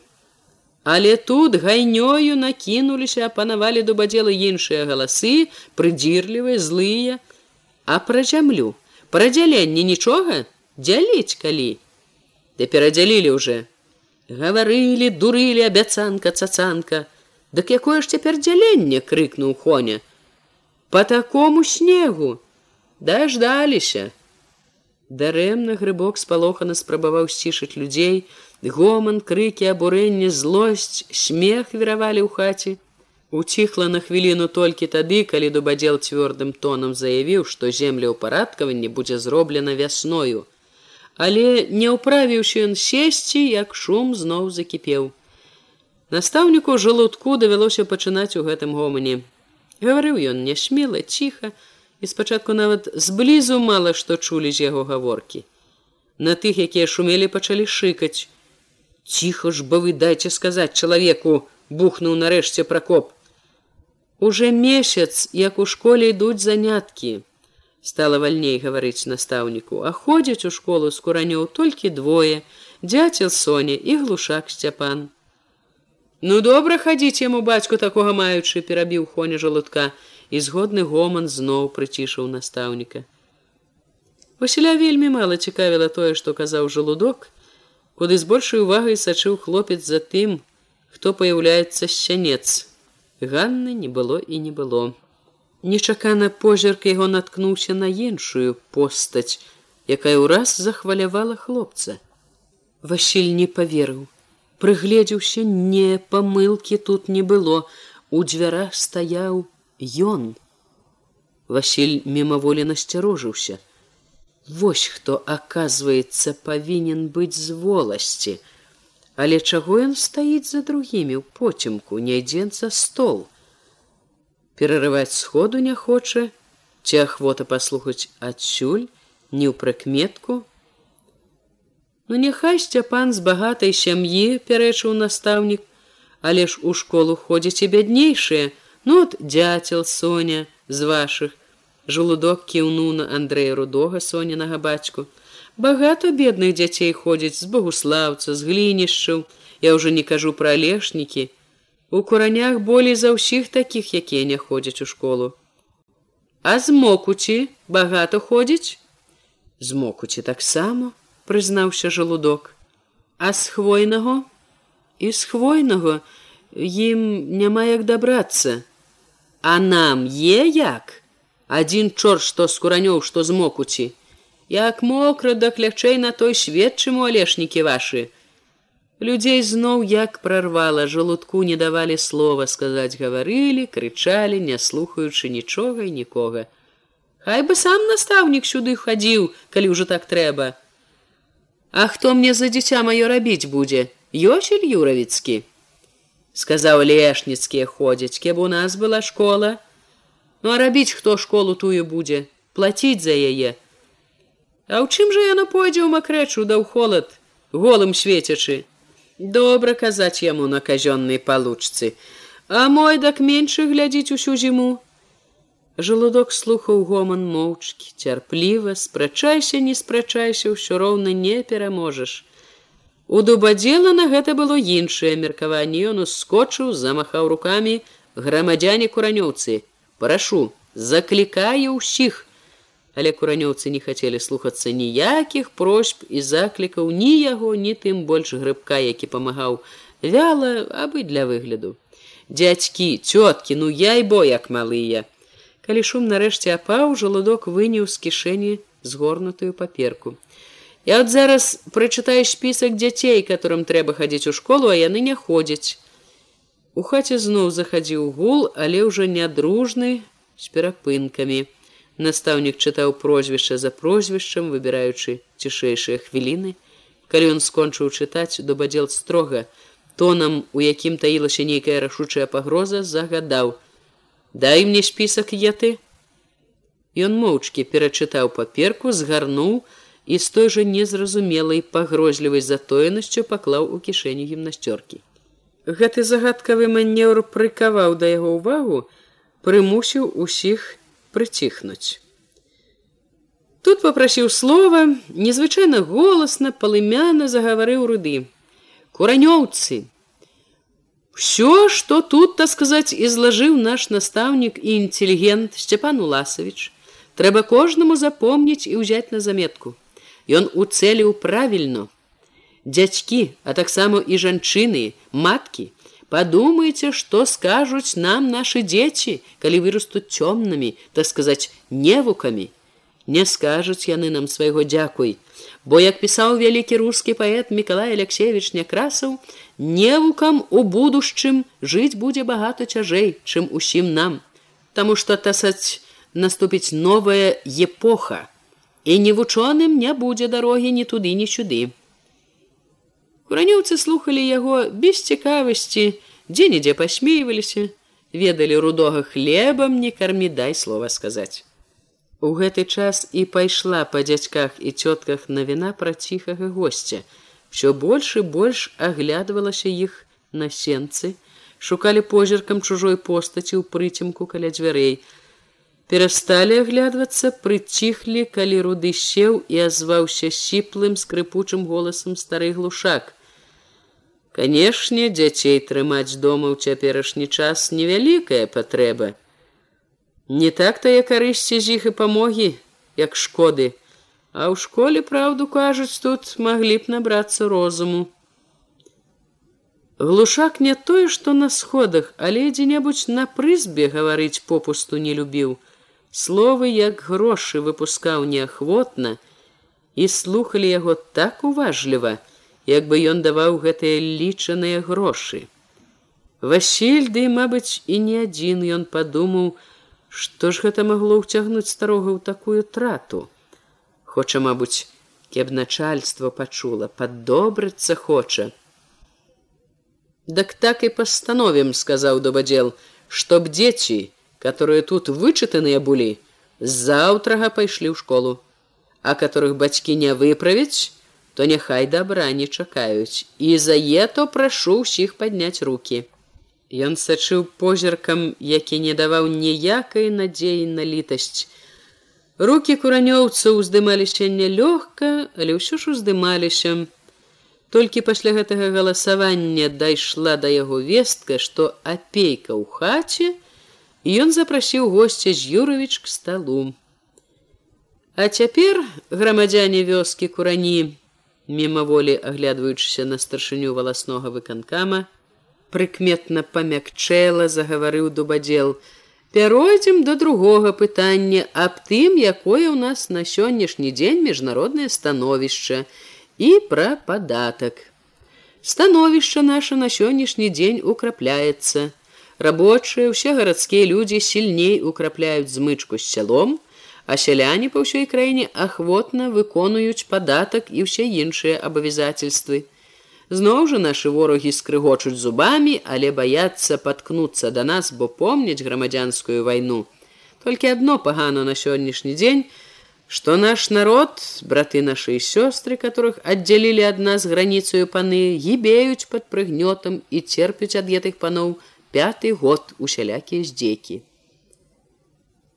Speaker 1: але тут гайнёю накінуліся апанавалі дубадзелы іншыя галасы прыдзірлівыя злыя. А пра зямлю? Прадзяленне нічога? Дзяліць калі? Да перадзялілі уже гаварылі дурылі абяцанка цацанка дык якое ж цяпер дзяленне крыкнуў хоня. По такому снегу! Даждаліся! Дарэмна грыбок спалохана спрабаваў сцішыць людзей. Гоман крыкі абурэнне злосць смех віравалі ў хаце. Уціхла на хвіліну толькі тады калі дубадзел цвёрдым тонам заявіў што земля ўпарадкаванне будзе зроблена вясною. Але не ўправіўшы ён сесці як шум зноў закіпеў настаўніку жалудку давялося пачынаць у гэтым гомане гаварыў ён нясмела ціха і спачатку нават зблізу мала што чулі з яго гаворкі. На тых якія шумелі пачалі шыкаць. Ціха ж бы вы дайце сказаць чалавеку бухнуў нарэшце пракоп. Уже месяц як у школе ідуць заняткі стала вальней гаварыць настаўніку а ходзяць у школу з куранёў толькі двое дзяцел соня і глушак сцяпан ну добра хадзіць яму бацьку такога маючы перабіў хоня жалудка і згодны гоман зноў прыцішыў настаўніка Васіля вельмі мала цікавіла тое што казаў жалудок куды з большай увагай сачыў хлопец за тым, хто паяўляецца сянец. Ганны не было і не было. Нечакана позірк яго наткнуўся на іншую постаць, якая ўраз захвалявала хлопца. Васіль не паверыў, прыгледзеўся не памылкі тут не было, у дзвярах стаяў ён. Васіль мімаволі насцярожыўся. Вось хто оказывается павінен быць з воласці, але чаго ён стаіць за другімі ў поцемку не дзен за стол. Перарываць сходу не хоча, ці ахвота паслухаць адсюль, не ў прыкметку. Ну няхай сцяпан з багатай сям'і пярэчыў настаўнік, але ж у школу ходзіць і бяднейшыя, ну от дзяцел Соня з вашых. Жалудок кіўнуў на Андрэя рудога соненага бацьку. Багато бедных дзяцей ходзіць з богуслаўца, з глінішчаў, Я ўжо не кажу пра алешнікі. У куранях болей за ўсіх такіх, якія не ходзяць у школу. А з мокуці багато ходзіць? З мокуці таксама, прызнаўся жалудок. А з хвойнага і з хвойнага ім няма як дабрацца. А нам е як? Адзін чор, што з куранёў, што з мокуці. Як мокра да клячэй на той свет, чым у алешнікі вашы. Людзей зноў як прарвала, жалудку не давалі слова сказаць, гаварылі, крычалі, не слухаючы нічога і нікога. Хай бы сам настаўнік сюды хадзіў, калі ўжо так трэба. А хто мне за дзіця маё рабіць будзе? Ёсіль юравіцкі. Сказаў лешніцкія ходзяць, кеб у нас была школа. Ну а рабіць, хто школу тую будзе, плаціць за яе, А ў чым жа яно пойдзе ў макрэчу да ў холад, голым свецячы. Добра казаць яму на казённай палучцы, А мой дак меншы глядзіць усю зіму. Жалудок слухаў гоман моўчкі, цярпліва, спрачайся, не спрачайся, ўсё роўна не пераможаш. У дубадзела на гэта было іншае меркаванне, ён ускочыў, замахаў рукамі. Грамадзяне куранёўцы. Прашу, заклікаю ўсіх, але куранёўцы не хацелі слухацца ніякіх просьб і заклікаў ні яго ні тым больш грыбка які памагаў. Вяла абы для выгляду. Дядзькі цёткі ну я і бо як малыя калі шум нарэшце апаў жалудок выняў з кішэні згорнутую паперку. Я от зараз прачытаю спісак дзяцей которым трэба хадзіць у школу а яны не ходзяць у хаце зноў захадзіў гул але ўжо нядружны з перапынкамі. Настаўнік чытаў прозвішча за прозвішчам, выбіраючы цішэйшыя хвіліны. Калі ён скончыў чытаць, дубадзел строга, тонам, у якім таілася нейкая рашучая пагроза, загадаў: « Дай мне спісак еты. Ён моўчкі перачытаў паперку, згарнуў і з той жа незразумелай пагрозлівай затоенасцю паклаў у кішэню гімнасцёркі. Гэты загадкавы манеўр прыкаваў да яго ўвагу, прымусіў усіх, прыціхнуць. Тут попрасіў слова, незвычайна голасна палымяна загаварыў руды. Куранёўцы. Всё, што тут так сказаць ізлажыў наш настаўнік і інтэлігент Сцепан Уласавіч, трэба кожнаму запомніць і ўзяць на заметку. Ён уцэліў правільно. Дзядзькі, а таксама і жанчыны, маткі, подумайте что скажуць нам наши дзеці калі вырастут цёмнымі так сказать невукамі не скажуць яны нам свайго дзякуй бо як пісаў вялікі рускі паэт миколай алексеевич някрасаў невукам у будучым жыць будзе багата цяжэй чым усім нам таму что тасаць наступіць новая епоха і невучоным не будзе дарогі ні туды ні сюды Куранёўцы слухали яго без цікавасці, дзе-нідзе пасмейваліся, ведалі рудога хлебам, не кармі дай слова сказаць. У гэты час і пайшла па дзядзьках і цётках навіна пра ціхага госця. Всё больш і больш аглядвалася іх на сенцы, шукалі позіркам чужой постаці ў прыцемку каля дзвярэй. Перасталі аглядвацца, прыціхлі, калі руды сеў і азваўся сіплым скрыпучым голасам стары глушак. Канешне, дзяцей трымаць дома ў цяперашні час невялікая патрэба. Не так тая карысці з іх і памогі, як шкоды, А ў школе праўду кажуць, тут маглі б набрацца розуму. Глушак не тое, што на сходах, але дзе-небудзь на прызбе гаварыць попусту не любіў. Словы як грошы выпускаў неахвотна і слухали яго так уважліва, як бы ён даваў гэтыя лічаныя грошы. Васіль ды, мабыць, і не адзін ён падумаў, што ж гэта магло ўцягнуць старога ў такую трату. Хоча, мабыць, кеб начальство пачула, паддобрыцца хоча. Дак так і пастановім, сказаў дубадзел, чтоб дзеці, которые тут вычытаныя былі, заўтрага пайшлі ў школу, а которых бацькі не выправіць, то няхай добра не чакаюць і за ето прашу ўсіх падняць руки Ён сачыў позіркам які не даваў ніякай надзеі на літасць. Руки куранёўца ўздымаліся нялёгка але ўсё ж уздымаліся. Толькі пасля гэтага галасавання дайшла да яго вестка што апейка ў хаце ён запрасіў госця з юрович к сталу. А цяпер грамадзяне вёскі курані мімаволі аглядваючыся на старшыню валаснога выканкама прыкметна памякчэла загаварыў дубадзел пяройдзем до другога пытання аб тым якое ў нас на сённяшні дзень міжнароднае становішча і пра падатак. Становішча наше на сённяшні дзень украпляецца. Рабочыя ўсе гарадскія людзі сільней украпляюць змычку з сялом, а сяляне па ўсёй краіне ахвотна выконуюць падатак і ўсе іншыя абавязательствы. Зноў жа нашы ворагі скрыгочуць зубамі, але баяцца паткнуцца да нас, бо помняць грамадзянскую вайну. Толькі адно пагано на сённяшні дзень, что наш народ браты наши сестры которых отделили от нас границу паны гибеюць под прыгнётом и терпяць ад гэтых паноў пятый год усялякія здзекі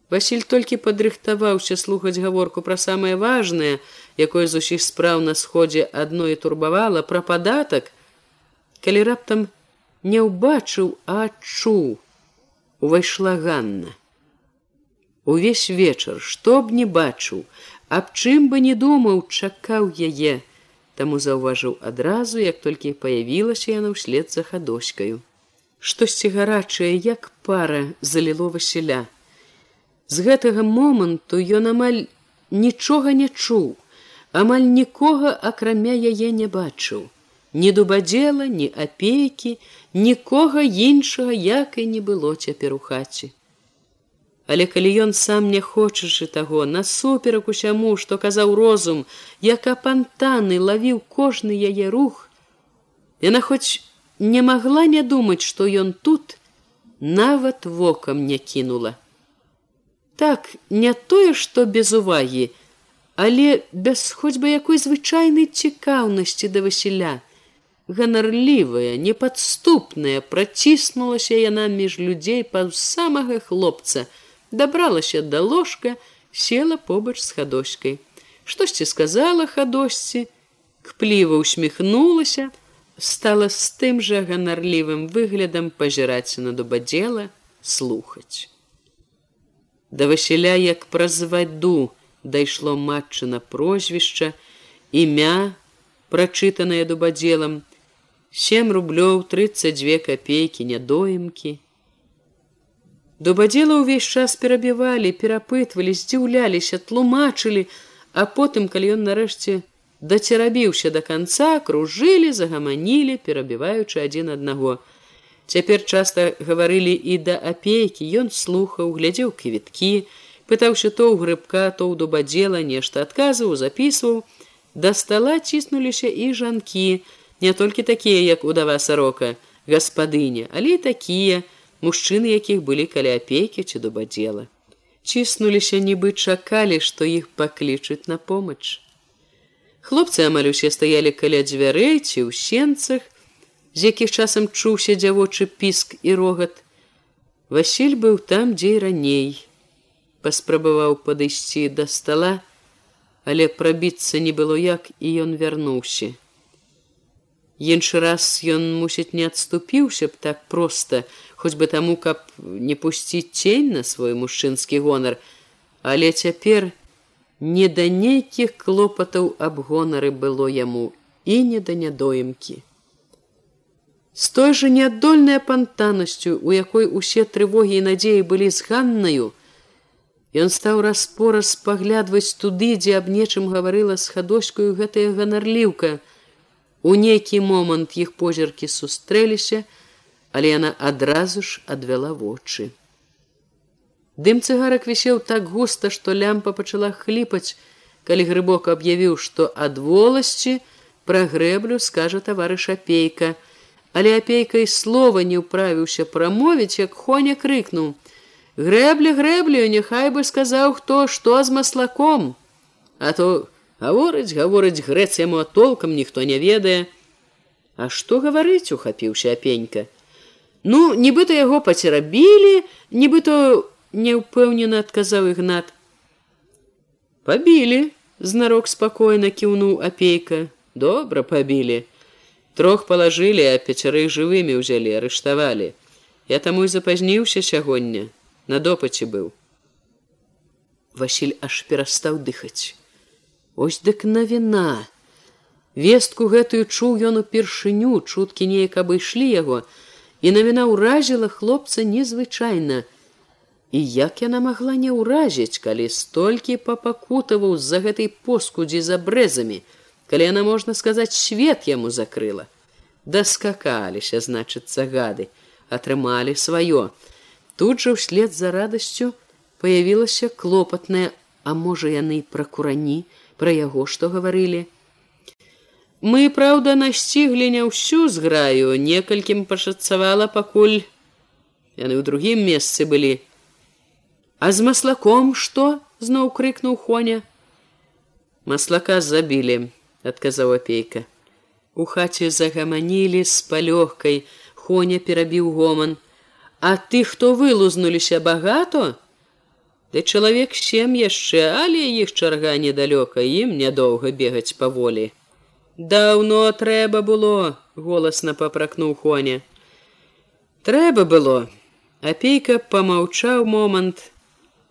Speaker 1: Василь толькі падрыхтаваўся слухаць гаворку пра самае важное якое з усіх спраў на сходзе адно і турбавала пра падатак калі раптам не ўбачыў а адчуў. Увайшла ганна. Увесь вечар што б не бачыў аб чым бы не думаў чакаў яе. Таму заўважыў адразу як толькі паявілася яна ўслед за хадоськаю. Штосьці гарачае як пара заліло васіля з гэтага моманту ён амаль нічога не чуў амаль нікога акрамя яе не бачыў ні дубадзела ні апейкі нікога іншага як і не было цяпер у хаце Але калі ён сам не хочачы таго насуперак усяму, што казаў розум, як апантаны лавіў кожны яе рух, яна хоць не магла не думаць, што ён тут нават вокам не кінула. Так не тое, што без увагі, але без хоць бы якой звычайнай цікаўнасці да Васіля. Ганарлівая, непадступная, праціснулася яна між людзей па самага хлопца, дабралася да ложка села побач з хадоськай штосьці сказала хадосьці кпліва усміхнулася стала з тым жа ганарлівым выглядам пазіраць на дубадзела слухаць да васіля як праз ваду дайшло матчына прозвішча імя прачытанае дубадзелам сем рублёў тридцать две копейкі нядоімкі Дубадзела ўвесь час перабівалі, перапытвалі, здзіўляліся, тлумачылі, а потым, калі ён нарэшце дацерабіўся да канца, кружылі, загаманілі, перабіваючы адзін аднаго. Цяпер часта гаварылі і да апейкі, ён слухаў, глядзеў квіткі, пытаўся то ў грыбка, то ў дубадзела нешта адказваў, запісваў. Да стала ціснуліся і жанкі, не толькі такія, як удава сарока, гаспадыня, але такія, мужчыны якіх былі каля апейкі ці дубадзела. Ціснуліся нібы чакалі што іх паклічуць на помач. Хлопцы амаль усе стаялі каля дзвярэй ці ў сенцах з якіх часам чуўся дзявочы піск і рогат. Васіль быў там дзе раней. Паспрабаваў падысці да стола але прабіцца не было як і ён вярнуўся. Іншы раз ён мусіць не адступіўся б так проста хоць бы таму каб не пусціць цень на свой мужчынскі гонар. Але цяпер не да нейкіх клопатаў аб гонары было яму і не да нядоімкі з той жа неадольнай апантанасцю у якой усе трывогі і надзеі былі з ганнаю ён стаў распораз паглядваць туды дзе аб нечым гаварыла з хадоськаю гэтая ганарліўка у нейкі момант іх позіркі сустрэліся але яна адразу ж адвяла вочы. Дым цыгарак вісеў так густа, што лямпа пачала хліпаць, калі грыбок аб'явіў, што ад воласці пра грэблю скажа таварыш апейка, але апейка і слова не ўправіўся прамовіць, як хоня крыкнуў: грэблі грэблю, няхай бы сказаў хто што з маслаком, а то гаворыць гаворыць грэц яму толкам ніхто не ведае. А што гаварыць ухапіўся апенька. Ну нібыта яго пацерабілі нібыто неўпэўнена адказаў ігнат пабілі знарок спакойна кіўнуў апейка. Добра пабілі трох палажылі а пяцярых жывымі ўзялі арыштавалі. Я таму і запазніўся сягоння на допаце быў. Васіль аж перастаў дыхаць. Ось дык навіна! Вестку гэтую чуў ён упершыню чуткі неяк абышлі яго і навіна ўразіла хлопца незвычайна. І як яна магла не ўразіць калі столькі папакутаваў з-за гэтай поскудзі за брэзамі калі яна можна сказаць свет яму закрыла. Даскакаліся значыцца гады атрымалі сваё. Тут жа ўслед за радасцю появілася клопатная а можа яны пра курані пра яго што гаварылі? Мы праўда насціглі не ўсю зграю некалькім пашацавала пакуль яны ў другім месцы былі а з маслаком што зноў крыкнуў хоня. Маслака забілі адказаў апейка у хаце загаманілі з палёгкай хоня перабіў гоман а ты хто вылузнуліся багато Ды чалавек сем яшчэ, але іх чарга недалёка ім нядоўга бегаць паволі. Даўно трэба было, голасна папракнуў Хоня. Трэба было. Апейка помаўчаў момант.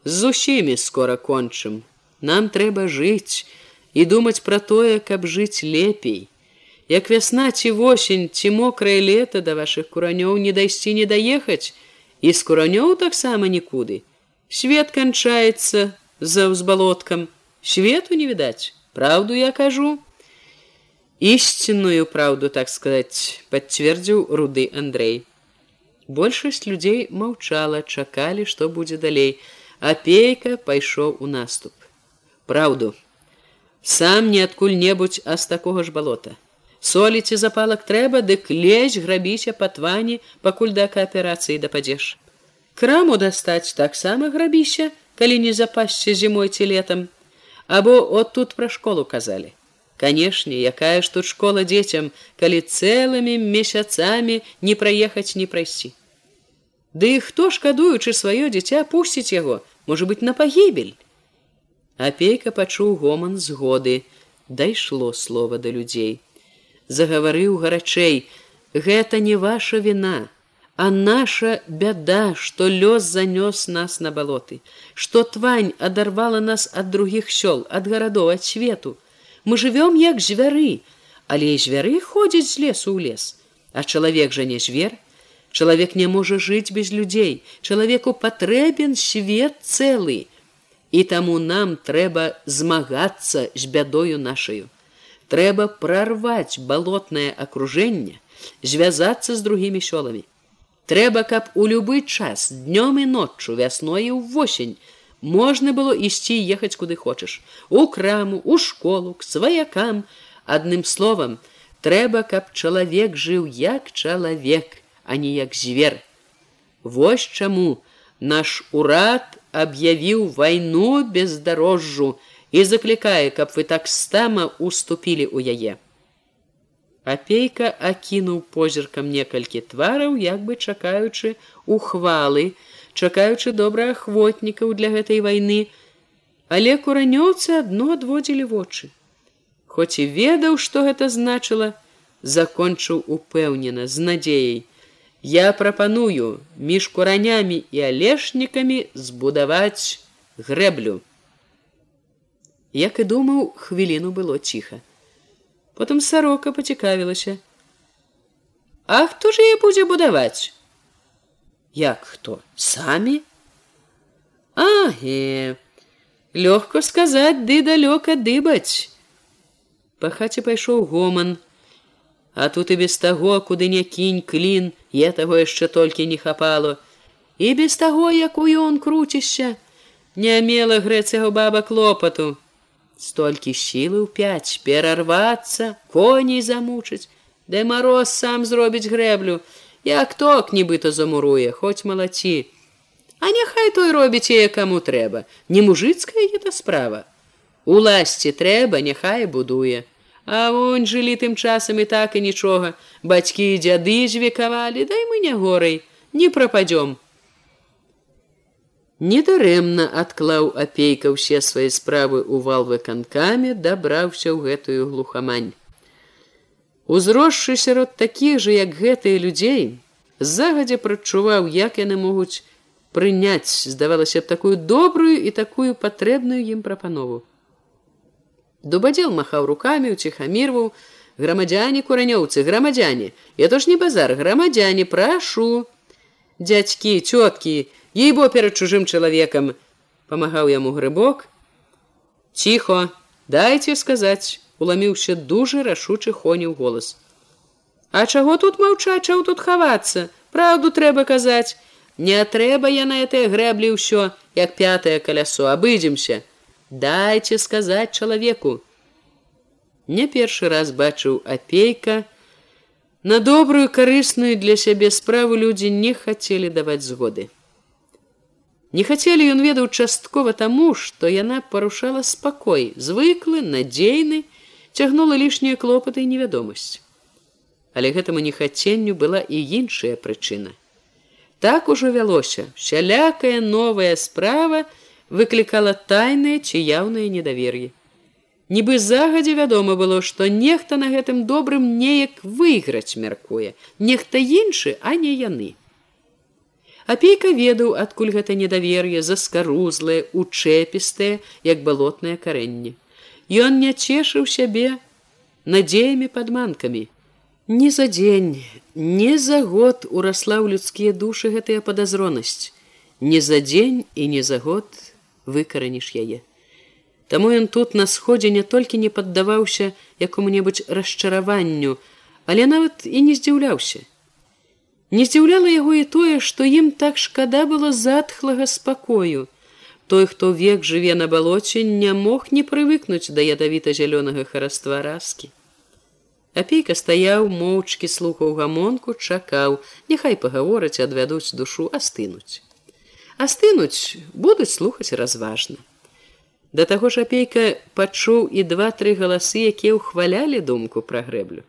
Speaker 1: З усімі скора кончым. Нам трэба жыць і думаць пра тое, каб жыць лепей. Як вясна ці восень ці мокрае лета да вашых куранёў не дайсці не даехаць, і з куранёў таксама нікуды. Свет канчаецца за ўзбалоткам. Свету не відаць праўду я кажу. Ісціную праўду так сказаць пацвердзіў руды андрей большасць людзей маўчала чакалі што будзе далей апейка пайшоў у наступ. Праўду сам не адкуль-небудзь а з такога ж балота. Соліці запалак трэба дык лезь грабіся па твані пакуль да кааперацыі дападзеш. Краму дастаць таксама грабіся калі не запасся зімой ці летом або от тут пра школу казалі. Канешне якая ж тут школа дзецям калі цэлымі месяцамі не праехаць не прайсці. Ды хто шкадуючы сваё дзіця пусціць яго? Можа быть на пагібель апейка пачуў гоман згоды дайшло слова да людзей загаварыў гарачэй гэта не ваша вина А наша бяда, што лёс занёс нас на балоты, што твань адарвала нас ад другіх сёл, ад гарадоў ад свету. Мы жывём як звяры, але звяры ходзяць з лесу ў лес. А чалавек жа не звер. Чалавек не можа жыць без людзей. Чалавеку патрэбен свет цэлы. І таму нам трэба змагацца з бядою нашаю. Трэба прарваць балотнае акружэнне, звязацца з другімі сёламі. Трэба каб у любы час днём і ноччу вясной увосень можна было ісці ехаць куды хочаш. У краму у школу к сваякам. Адным словам трэба каб чалавек жыў як чалавек а не як звер. Вось чаму наш урад аб'явіў вайну бездарожжу і заклікае каб вы таксама уступілі ў яе Апейка акінуў позіркам некалькі твараў, як бы чакаючы ухвалы, чакаючы добраахвотнікаў для гэтай вайны, але куранёўцы адно адводзілі вочы. Хоць і ведаў, што гэта значыла, закончыў упэўнена з надзеяй. Я прапаную між куранямі і алешнікамі збудаваць грэблю. Як і думаў, хвіліну было ціха. Потым сарока пацікавілася. А хто ж яе будзе будаваць? Як хто? Самі? Аге лёгка сказаць ды далёка дыбаць. Па хаце пайшоў гоман а тут і без таго куды не кінь клін я таго яшчэ толькі не хапало. І без таго якую он круцішся не мела грэцяго баба клопату столькі сілы ў пяць перарвацца коней замучыць дай мароз сам зробіць грэблю як ток нібыта замуруе хоць малаці а няхай той робіць яе каму трэба не мужыцкая гэта справа. Уласці трэба, няхай будуе. А вон жылі тым часам і так і нічога. Бацькі і дзяды звекавалі, дай мы не горай, не прападём. Недарэмна адклаў апейка ўсе свае справы ў валвы канкамі, дабраўся ў гэтую глухамань. Узросшы сярод такіх жа, як гэтыя людзей, загадзя прачуваў, як яны могуць прыняць, здавалася б такую добрую і такую патрэбную ім прапанову. Дубадзел махаў рукамі, уціхамірваў, грамадзяне куранёўцы, грамадзяне, Я то ж не базар, грамадзяне, прашу. Дядзькі, цёткі, ейбо перад чужым чалавекам! Памагаў яму грыбок. Ціхо дайце сказаць уламіўся дужа рашучы хоніў голас. А чаго тут маўчаць чаў тут хавацца? Праўду трэба казаць. Не трэба я на этой грэблі ўсё як пятое калясо. Абыдземся дайце сказаць чалавеку не першы раз бачыў апейка на добрую карысную для сябе справу людзі не хацелі даваць згоды Не хацелі ён ведаў часткова таму, што яна парушала спакой, звыклы, надзейны, цягнула лішнія клопаты і невядомасць. Але гэтаму нехаценню была і іншая прычына. Так ужо вялося, сялякая новая справа выклікала тайныя ці яўныя недавер'і. Нібы загадзе вядома было, што нехта на гэтым добрым неяк выйграць мяркуе, нехта іншы, а не яны. Апейка ведаў, адкуль гэта недавер'е заскарузлае, учэпістае, як балотнае карэнне. Ён не цешыў сябе надзеямі падманкамі. Не за дзень, не за год урасла ў людскія душы гэтая падазронасць. Не за дзень і не за год выкараніш яе. Таму ён тут на сходзе не толькі не паддаваўся якому-небудзь расчараванню, але нават і не здзіўляўся. Не здзіўляла яго і тое, што ім так шкада было затхлага спакою. Той, хто век жыве на балоце, не мог не прывыкнуць да ядавіта зялёнага хараства раскі. Апейка стаяў, моўчкі слухаў гамонку, чакаў, няхай пагавораць, адвядуць душу, астынуць. Астынуць будуць слухаць разважна. Да таго ж апейка пачуў і два-тры галасы, якія ўхвалялі думку пра грэблю.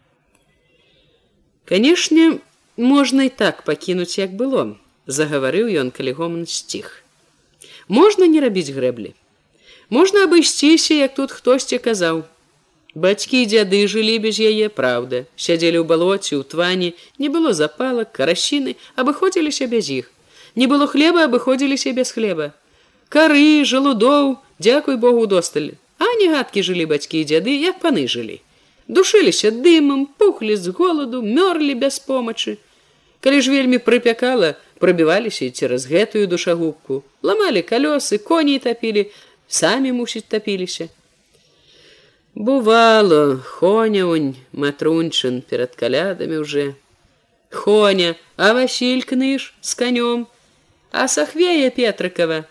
Speaker 1: Канешне, можна і так пакінуць як было загаварыў ён калі гоман сціх. Можна не рабіць грэблі. Можна абысціся як тут хтосьці казаў. Бацькі і дзяды жылі без яе праўда. Сядзелі ў балоце ў твані не было запалак карасіны абыходзіліся без іх не было хлеба абыходзіліся без хлеба. Кары жалудоў дзякуй богу досталь а не гадкі жылі бацькі і дзяды як паны жылі. Душыліся дымам пухлі з голаду мёрлі без помачы. Калі ж вельмі прыпякала, прабіваліся цераз гэтую душагубку, ламалі калёсы, коней тапілі, самі мусіць тапіліся. Бувало, хоняунь, матрунчын перад калядамі ўжо. Хоня, а Васіль кныш з канём, а сахвея Петрыкова.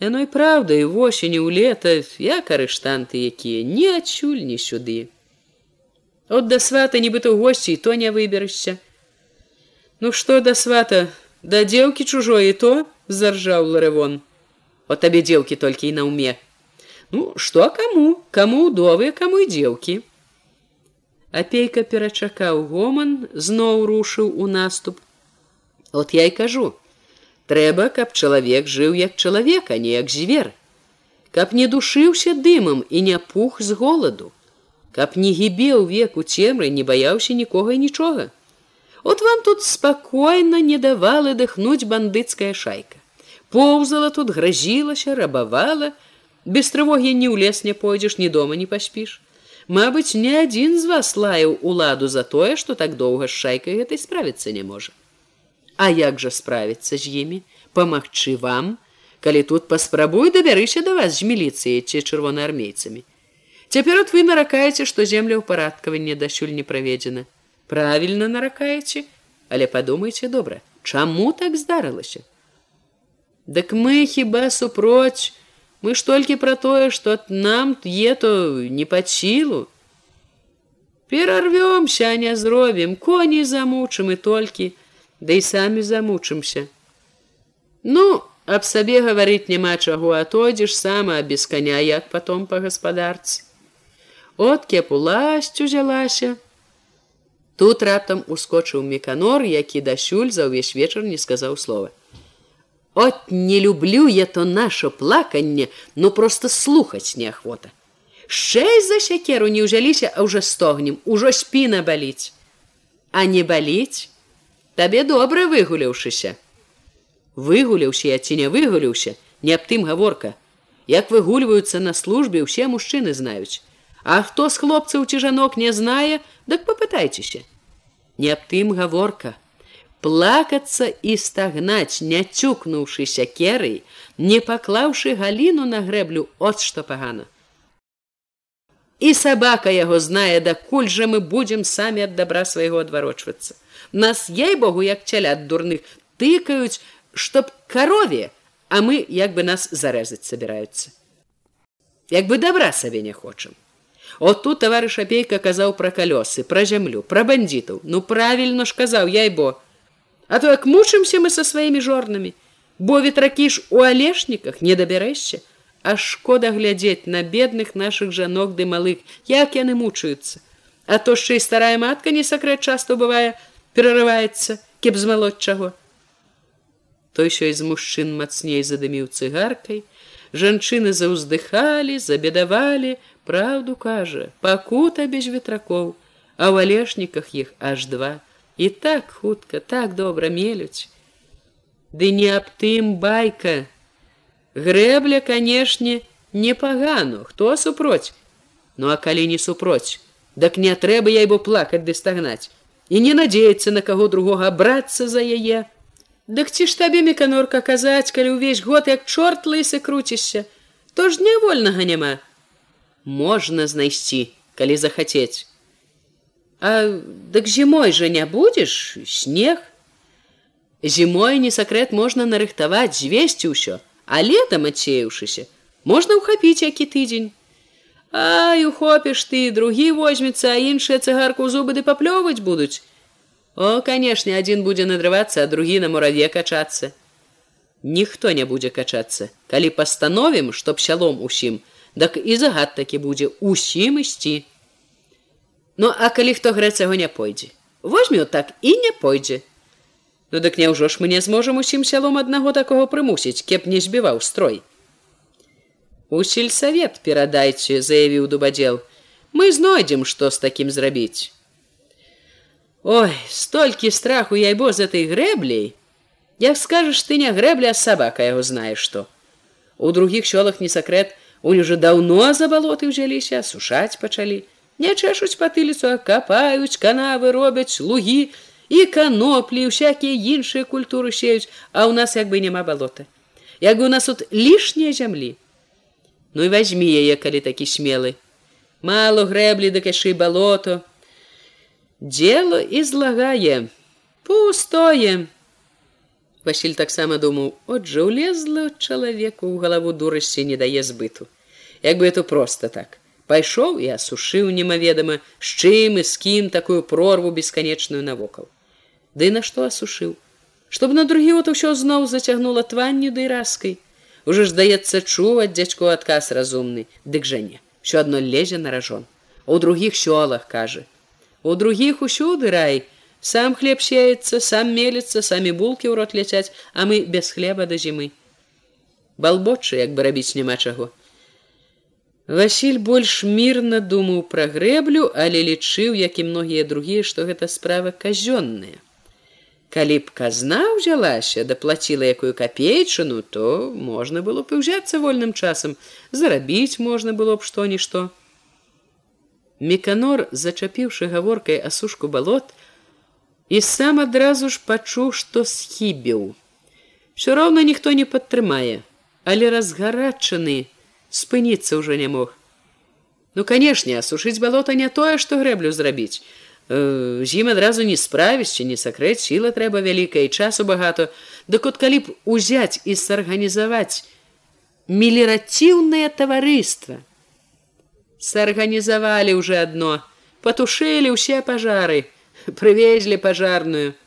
Speaker 1: Яно і праўда, і восені ў лета, як арыштанты, якія ні адсюль ні сюды. От да свата нібыта ў госці то не выберешся. Ну что да свата да дзелкі чужое і то заржаў ларэвон о табе дзелкі толькі і на уме ну что каму каму удовы каму і дзелкі апейка перачакаў гоман зноў рушыў у наступ от я і кажу трэба каб чалавек жыў як чалавек а не як звер каб не душыўся дымам і не пух з голаду каб не гібеў веку цемры не баяўся нікога і нічога От вам тут спакойна не давала дыхнуць бандыцкая шайка. Поўзала тут грозілася, рабавала, без трывогі ні ў лес не пойдзеш, ні дома не паспіш. Мабыць, ні адзін з вас лаяў уладу за тое, што так доўга з шайкай гэтай справіцца не можа. А як жа справіцца з імі, памагчы вам, калі тут паспрабуй дабярыся да вас з міліцыяй ці чырвонаармейцамі. Цяпер от вы наракаеце, што земля ў парадкаванне дасюль не праведзена. Правильно наракаеце? Але подумайте добра чаму так здарылася? Дык мы хіба супроць? Мы ж толькі про тое от нам е то не под силу перарвемся не зробім коней замучым і толькі да і самі замучымся ну аб сабе гаварыць няма чаго атойдзеш сама без коня як потом по гаспадарцы от кепуласць узялася. Тут раптам ускочыў меканор які дасюль за ўвесь вечар не сказаў слова. От не люблю я то наше плаканне но просто слухаць неахвота. Шесть за сякеру не ўзяліся а уже стогнем ужо спіна баліць. А не баліць табе добра выгуляўшыся. Выгуляўся я ці не выгуляўся не аб тым гаворка. Як выгульваюцца на службе ўсе мужчыны знаюць. А хто з хлопцаў ці жанок не знае дык попытайцеся не аб тым гаворка. Плакацца і стагнаць не цюкнуўшыся керай не паклаўшы галіну на грэблю от што пагана і сабака яго знае дакуль жа мы будзем самі ад добра свайго адварочвацца. Нас ей богу як цялят дурных тыкаюць чтоб карове а мы як бы нас зарэзаць собираются як бы добра сабе не хочам. От тут товарыш апейка казаў пра калёсы пра зямлю пра бандитаў ну правильно ж казаў яйбо. А то як мучымся мы со сваімі жорнамі. Бо ветракі ж у алешніках не дабярэшся а шкода глядзець на бедных наших жанок ды малых. Як яны мучаюцца? А то яшчэ і старая матка не сакрэт часто бывае перарываецца кеп змалоць чаго. Той що з мужчын мацней задыміў цыгаркай. Жанчыны заўздыхалі забедавалі. Праўду кажа пакута без ветракоў а ў алешніках іх аж два. І так хутка так добра мелюць. Ды не аб тым байка грэбля канешне непагану хто супроць ну а калі не супроць дак не трэба я бо плакаць ды стагнаць і не надзеецца на каго другога брацца за яе Дык ці ж табе меканорка казаць, калі ўвесь год як чорт лысы круцішся, то ж нявольнага няма. Можна знайсці, калі захацець. А дык зімой жа не будзеш снег. Зімой не сакрэт можна нарыхтаваць, звесці ўсё, а летом адсеяўшыся, можна ўхапіць які тыдзень. Ай ухопіш ты, другі возьмецца, а іншыя цыгарку зубы ды паплёваць будуць. О, канешне, адзін будзе надрывацца, а другі на мураве качацца. Ніхто не будзе качацца. Калі пастановім, што псялом усім, дак і загад такі будзе усім ісці. Ну, а калі хто грэцаго не пойдзе, возьме так і не пойдзе. Ну дык няўжо ж мы не зможам усім сялом аднаго такого прымусіць, кеп не збіваў строй. У сельсавет перадайце, заявіў дубадзел. Мы знойдзем, што з такім зрабіць. Ой, столькі страху яйбо з этой грэбляй. Як скажаш ты не грэбля, сабака яго знаеш што. У другіх сёлах не сакрэт, унь уже даўно за балоты ўзяліся, сушаць пачалі. Не чэшуць патыліцу, а капаюць, канавы робяць, лугі і каноплі, усякія іншыя культуры сеюць, а ў нас як бы няма балота. Як бы у нас тут лішняя зямлі. Ну і возьми яе, калі такі смелы. Мало грэблі да кашы балото, дело излагае пустое Василь таксама думаў отжа улезла чалавеку ў галаву дурасці не дае збыту як бы это просто так пайшоў і асушыў немаведама з чым і з кім такую прорву бесканечную навокал ды на што асушыў? Чтоб на другі вот усё зноў зацягнула тванню ды раскай. Уже ж здаецца чуваць дзядзьку адказ разумны. Дык жа не все адно лезе на ражон. У другіх сёлах кажа. У других усюды рай. Сам хлеб сеется сам мелится самі булки ў рот ляцяць а мы без хлеба да зімы. Балбочы як бы рабіць няма чаго. Васіль больш мірна думаў пра грэблю але лічыў як і многія другія што гэта справа казённая калі б казна ўзялася даплаціла якую капейчыну то можна было б узяцца вольным часам зарабіць можна было б што нішто Меканор, зачапіўшы гаворкай асушку балот, і сам адразу ж пачуў, што схібіў. Всё роўна ніхто не падтрымае, але разгарачаны спыніцца ўжо не мог. Ну канешне, асушыць балота не тое, што грэблю зрабіць. З ім адразу не справішся, не сакрэць сіла трэба вялікая і часу багато, Дык от калі б узяць і сарганізаваць меліраціўнае таварыства, сарганізавалі уже одно потушылі ўсе пажары привезлі пажарную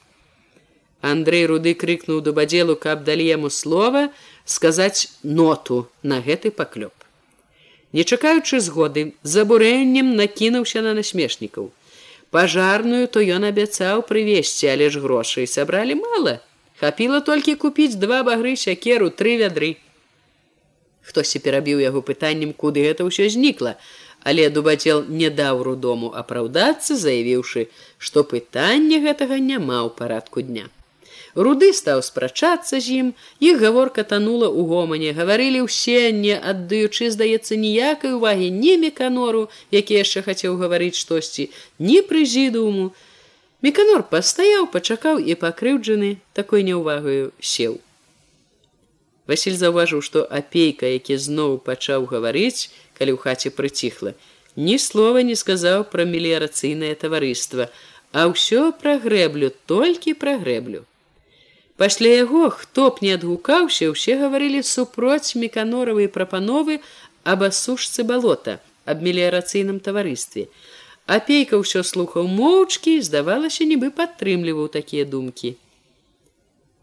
Speaker 1: Андрэй руды крыкнуў дубадзелу, каб далі яму слова сказаць ноту на гэты паклёп. Не чакаючы згоды, з абурэннем накінуўся на насмешнікаў. Пажарную то ён абяцаў прывесці, але ж грошай сабралі мала. Хапіла толькі купіць два багры сякеру тры вядры. Хтосьці перабіў яго пытаннем, куды гэта ўсё знікла, але дубацел не даў рудому апраўдацца, заявіўшы, што пытання гэтага няма ў парадку дня. Руды стаў спрачацца з ім, іх гаворка танула ў гомане, гаварылі ўсе, не аддаючы, здаецца, ніякай увагі ні меканору, які яшчэ хацеў гаварыць штосьці, ні прэзідууму. Меканор пастаяў, пачакаў і пакрыўджаны такой няўвагаю сеў. Васіль заўважыў, што апейка, які зноў пачаў гаварыць, калі ў хаце прыціхла, ні слова не сказаў пра меліярацыйнае таварыства, а ўсё пра грэблю, толькі пра грэблю. Пасля яго, хто б не адгукаўся, усе гаварылі супроць меканоравай прапановы аб асушцы балота, аб меліярацыйным таварыстве. Апейка ўсё слухаў моўчкі, здавалася, нібы падтрымліваў такія думкі.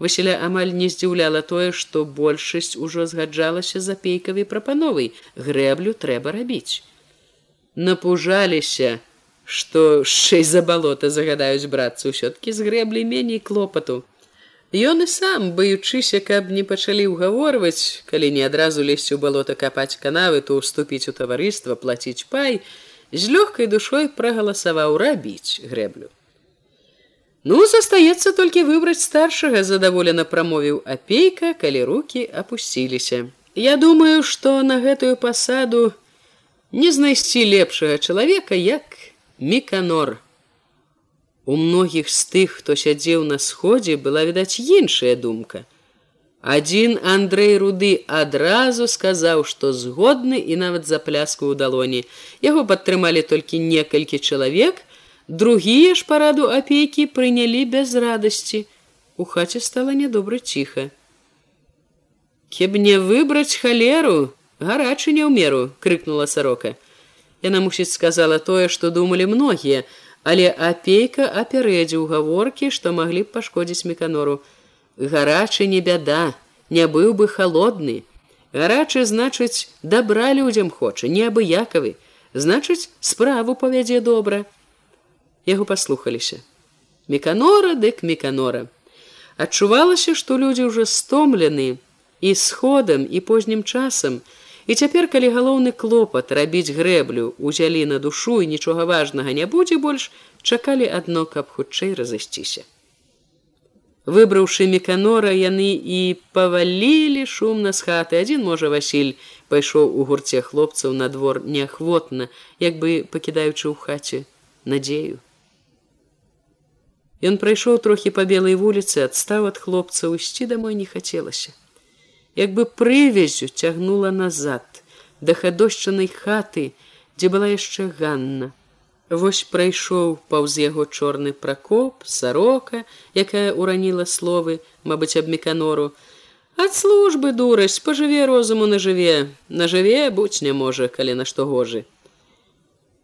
Speaker 1: Васіля амаль не здзіўляла тое, што большасць ужо згаджалася з апейкавай прапановай, грэблю трэба рабіць. Напужаліся, што шэй за балота загадаюць брацца ўсё-ткі з грэблі меней клопату. Ён і сам, баючыся, каб не пачалі ўгаворваць, калі не адразу лезці ў балота капаць канавы, то уступіць у таварыства, плаціць пай, з лёгкай душой прагаласаваў рабіць грэблю. Ну, застаецца толькі выбраць старшага, задаволена прамовіў апейка, калі руки апусціліся. Я думаю, што на гэтую пасаду не знайсці лепшага чалавека, як міканор. У многіх з тых, хто сядзеў на сходзе, была відаць іншая думка. Адзін Андрэй руды адразу сказаў, што згодны і нават за пляску ў далоні. Яго падтрымалі толькі некалькі чалавек, другія ж параду апейкі прынялі без радасці. У хаце стала нядобра ціха. Кеб не выбраць халеру, гарачы не ў меру, крыкнула сарока. Яна мусіць сказала тое, што думалі многія, але апейка апярэдзіў гаворкі, што маглі б пашкодзіць меканору. Гарачы не бяда, не быў бы холодны. Гарачы значыць, дабра людзям хоча, неабыякавы, значыць, справу павядзе добра. Яго паслухаліся. Меканора дык меканора. Адчувалася, што людзі ўжо стомлены і сходам і познім часам, І цяпер, калі галоўны клопат рабіць грэблю, узялі на душу і нічога важнага не будзе больш, чакалі адно, каб хутчэй разысціся. Выбраўшы меканора, яны і павалілі шумна з хаты. Адзін можа Васіль пайшоў у гурце хлопцаў на двор неахвотна, як бы пакідаючы ў хаце надзею. Ён прайшоў трохі па белай вуліцы, адстаў ад хлопцаў ісці дамой не хацелася як бы прывязю цягнула назад да хадошчанай хаты, дзе была яшчэ ганна. Вось прайшоў паўз яго чорны пракоп, сарока, якая ураніла словы, мабыць, аб меканору. Ад службы дурасць, пажыве розуму нажыве, нажыве будь не можа, калі на што гожы.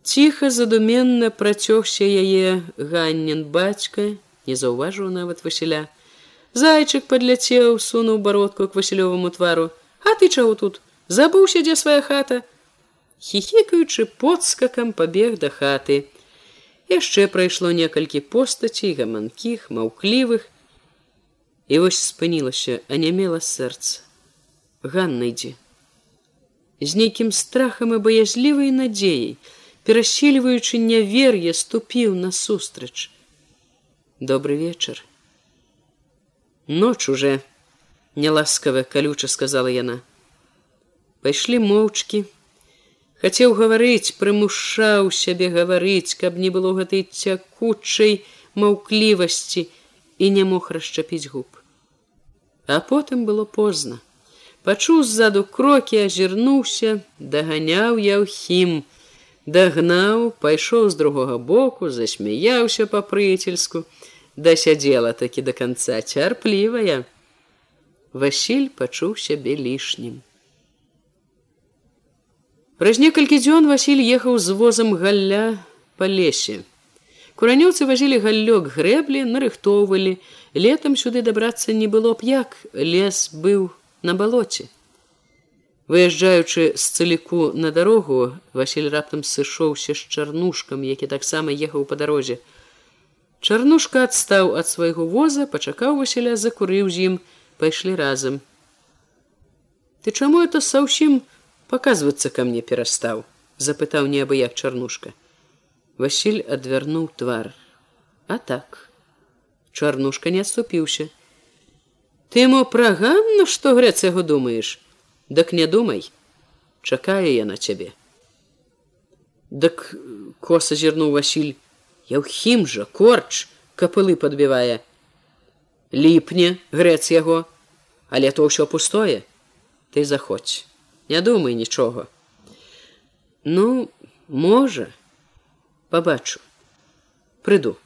Speaker 1: Ціха задуменна працёгся яе ганнен бацька, не заўважыў нават Васіля. Зайчык падляцеў, сунуў бародку к васілёваму твару. А ты чаго тут? Забыўся, дзе свая хата. Хіхікаючы подскакам пабег да хаты. Яшчэ прайшло некалькі постацей, гаманкіх, маўклівых. І вось спынілася, а не мела сэрца. Ганна ідзе. З нейкім страхам і баязлівай надзеяй, перасільваючы нявер'е, ступіў насустрач. Добрый вечар. Ноч уже няласкава калюча сказала яна. Пайшлі моўчкі. Хацеў гаварыць, прымушаў сябе гаварыць, каб не было гэтай цякучай маўклівасці і не мог расчапіць губ. А потым было позна. Пачуў ззаду крокі, азірнуўся, даганяў я ў хім, дагнаў, пайшоў з другога боку, засмяяўся па-прыяцельску, дасядзела такі до конца цярплівая Васіль пачуў сябе лішнім Праз некалькі дзён Васіль ехаў з возам галля па лесе Куранёўцы вазілі галлёк грэблі, нарыхтоўвалі. Летам сюды дабрацца не было б як, лес быў на балоце. Выязджаючы з цыліку на дарогу, Васіль раптам сышоўся з чарнушкам, які таксама ехаў па дарозе. Чарнушка адстаў ад свайго воза, пачакаў Васіля, закурыў з ім, пайшлі разам. Ты чаму это са ўсім паказвацца ка мне перастаў, запытаў неабыяк чарнушка. Васіль адвярнуў твар. А так. Чарнушка не адступіўся. Ты мо праганна, што грэц яго думаеш? Дак не думай, чакае я на цябе. Дак коса зірнуў Васіль, Яўхім жа корч капылы падбівае. Ліпне грэц яго, але то ўсё пустое, ты заходзь, не думай нічога. Ну, можа, пабачу, прыду.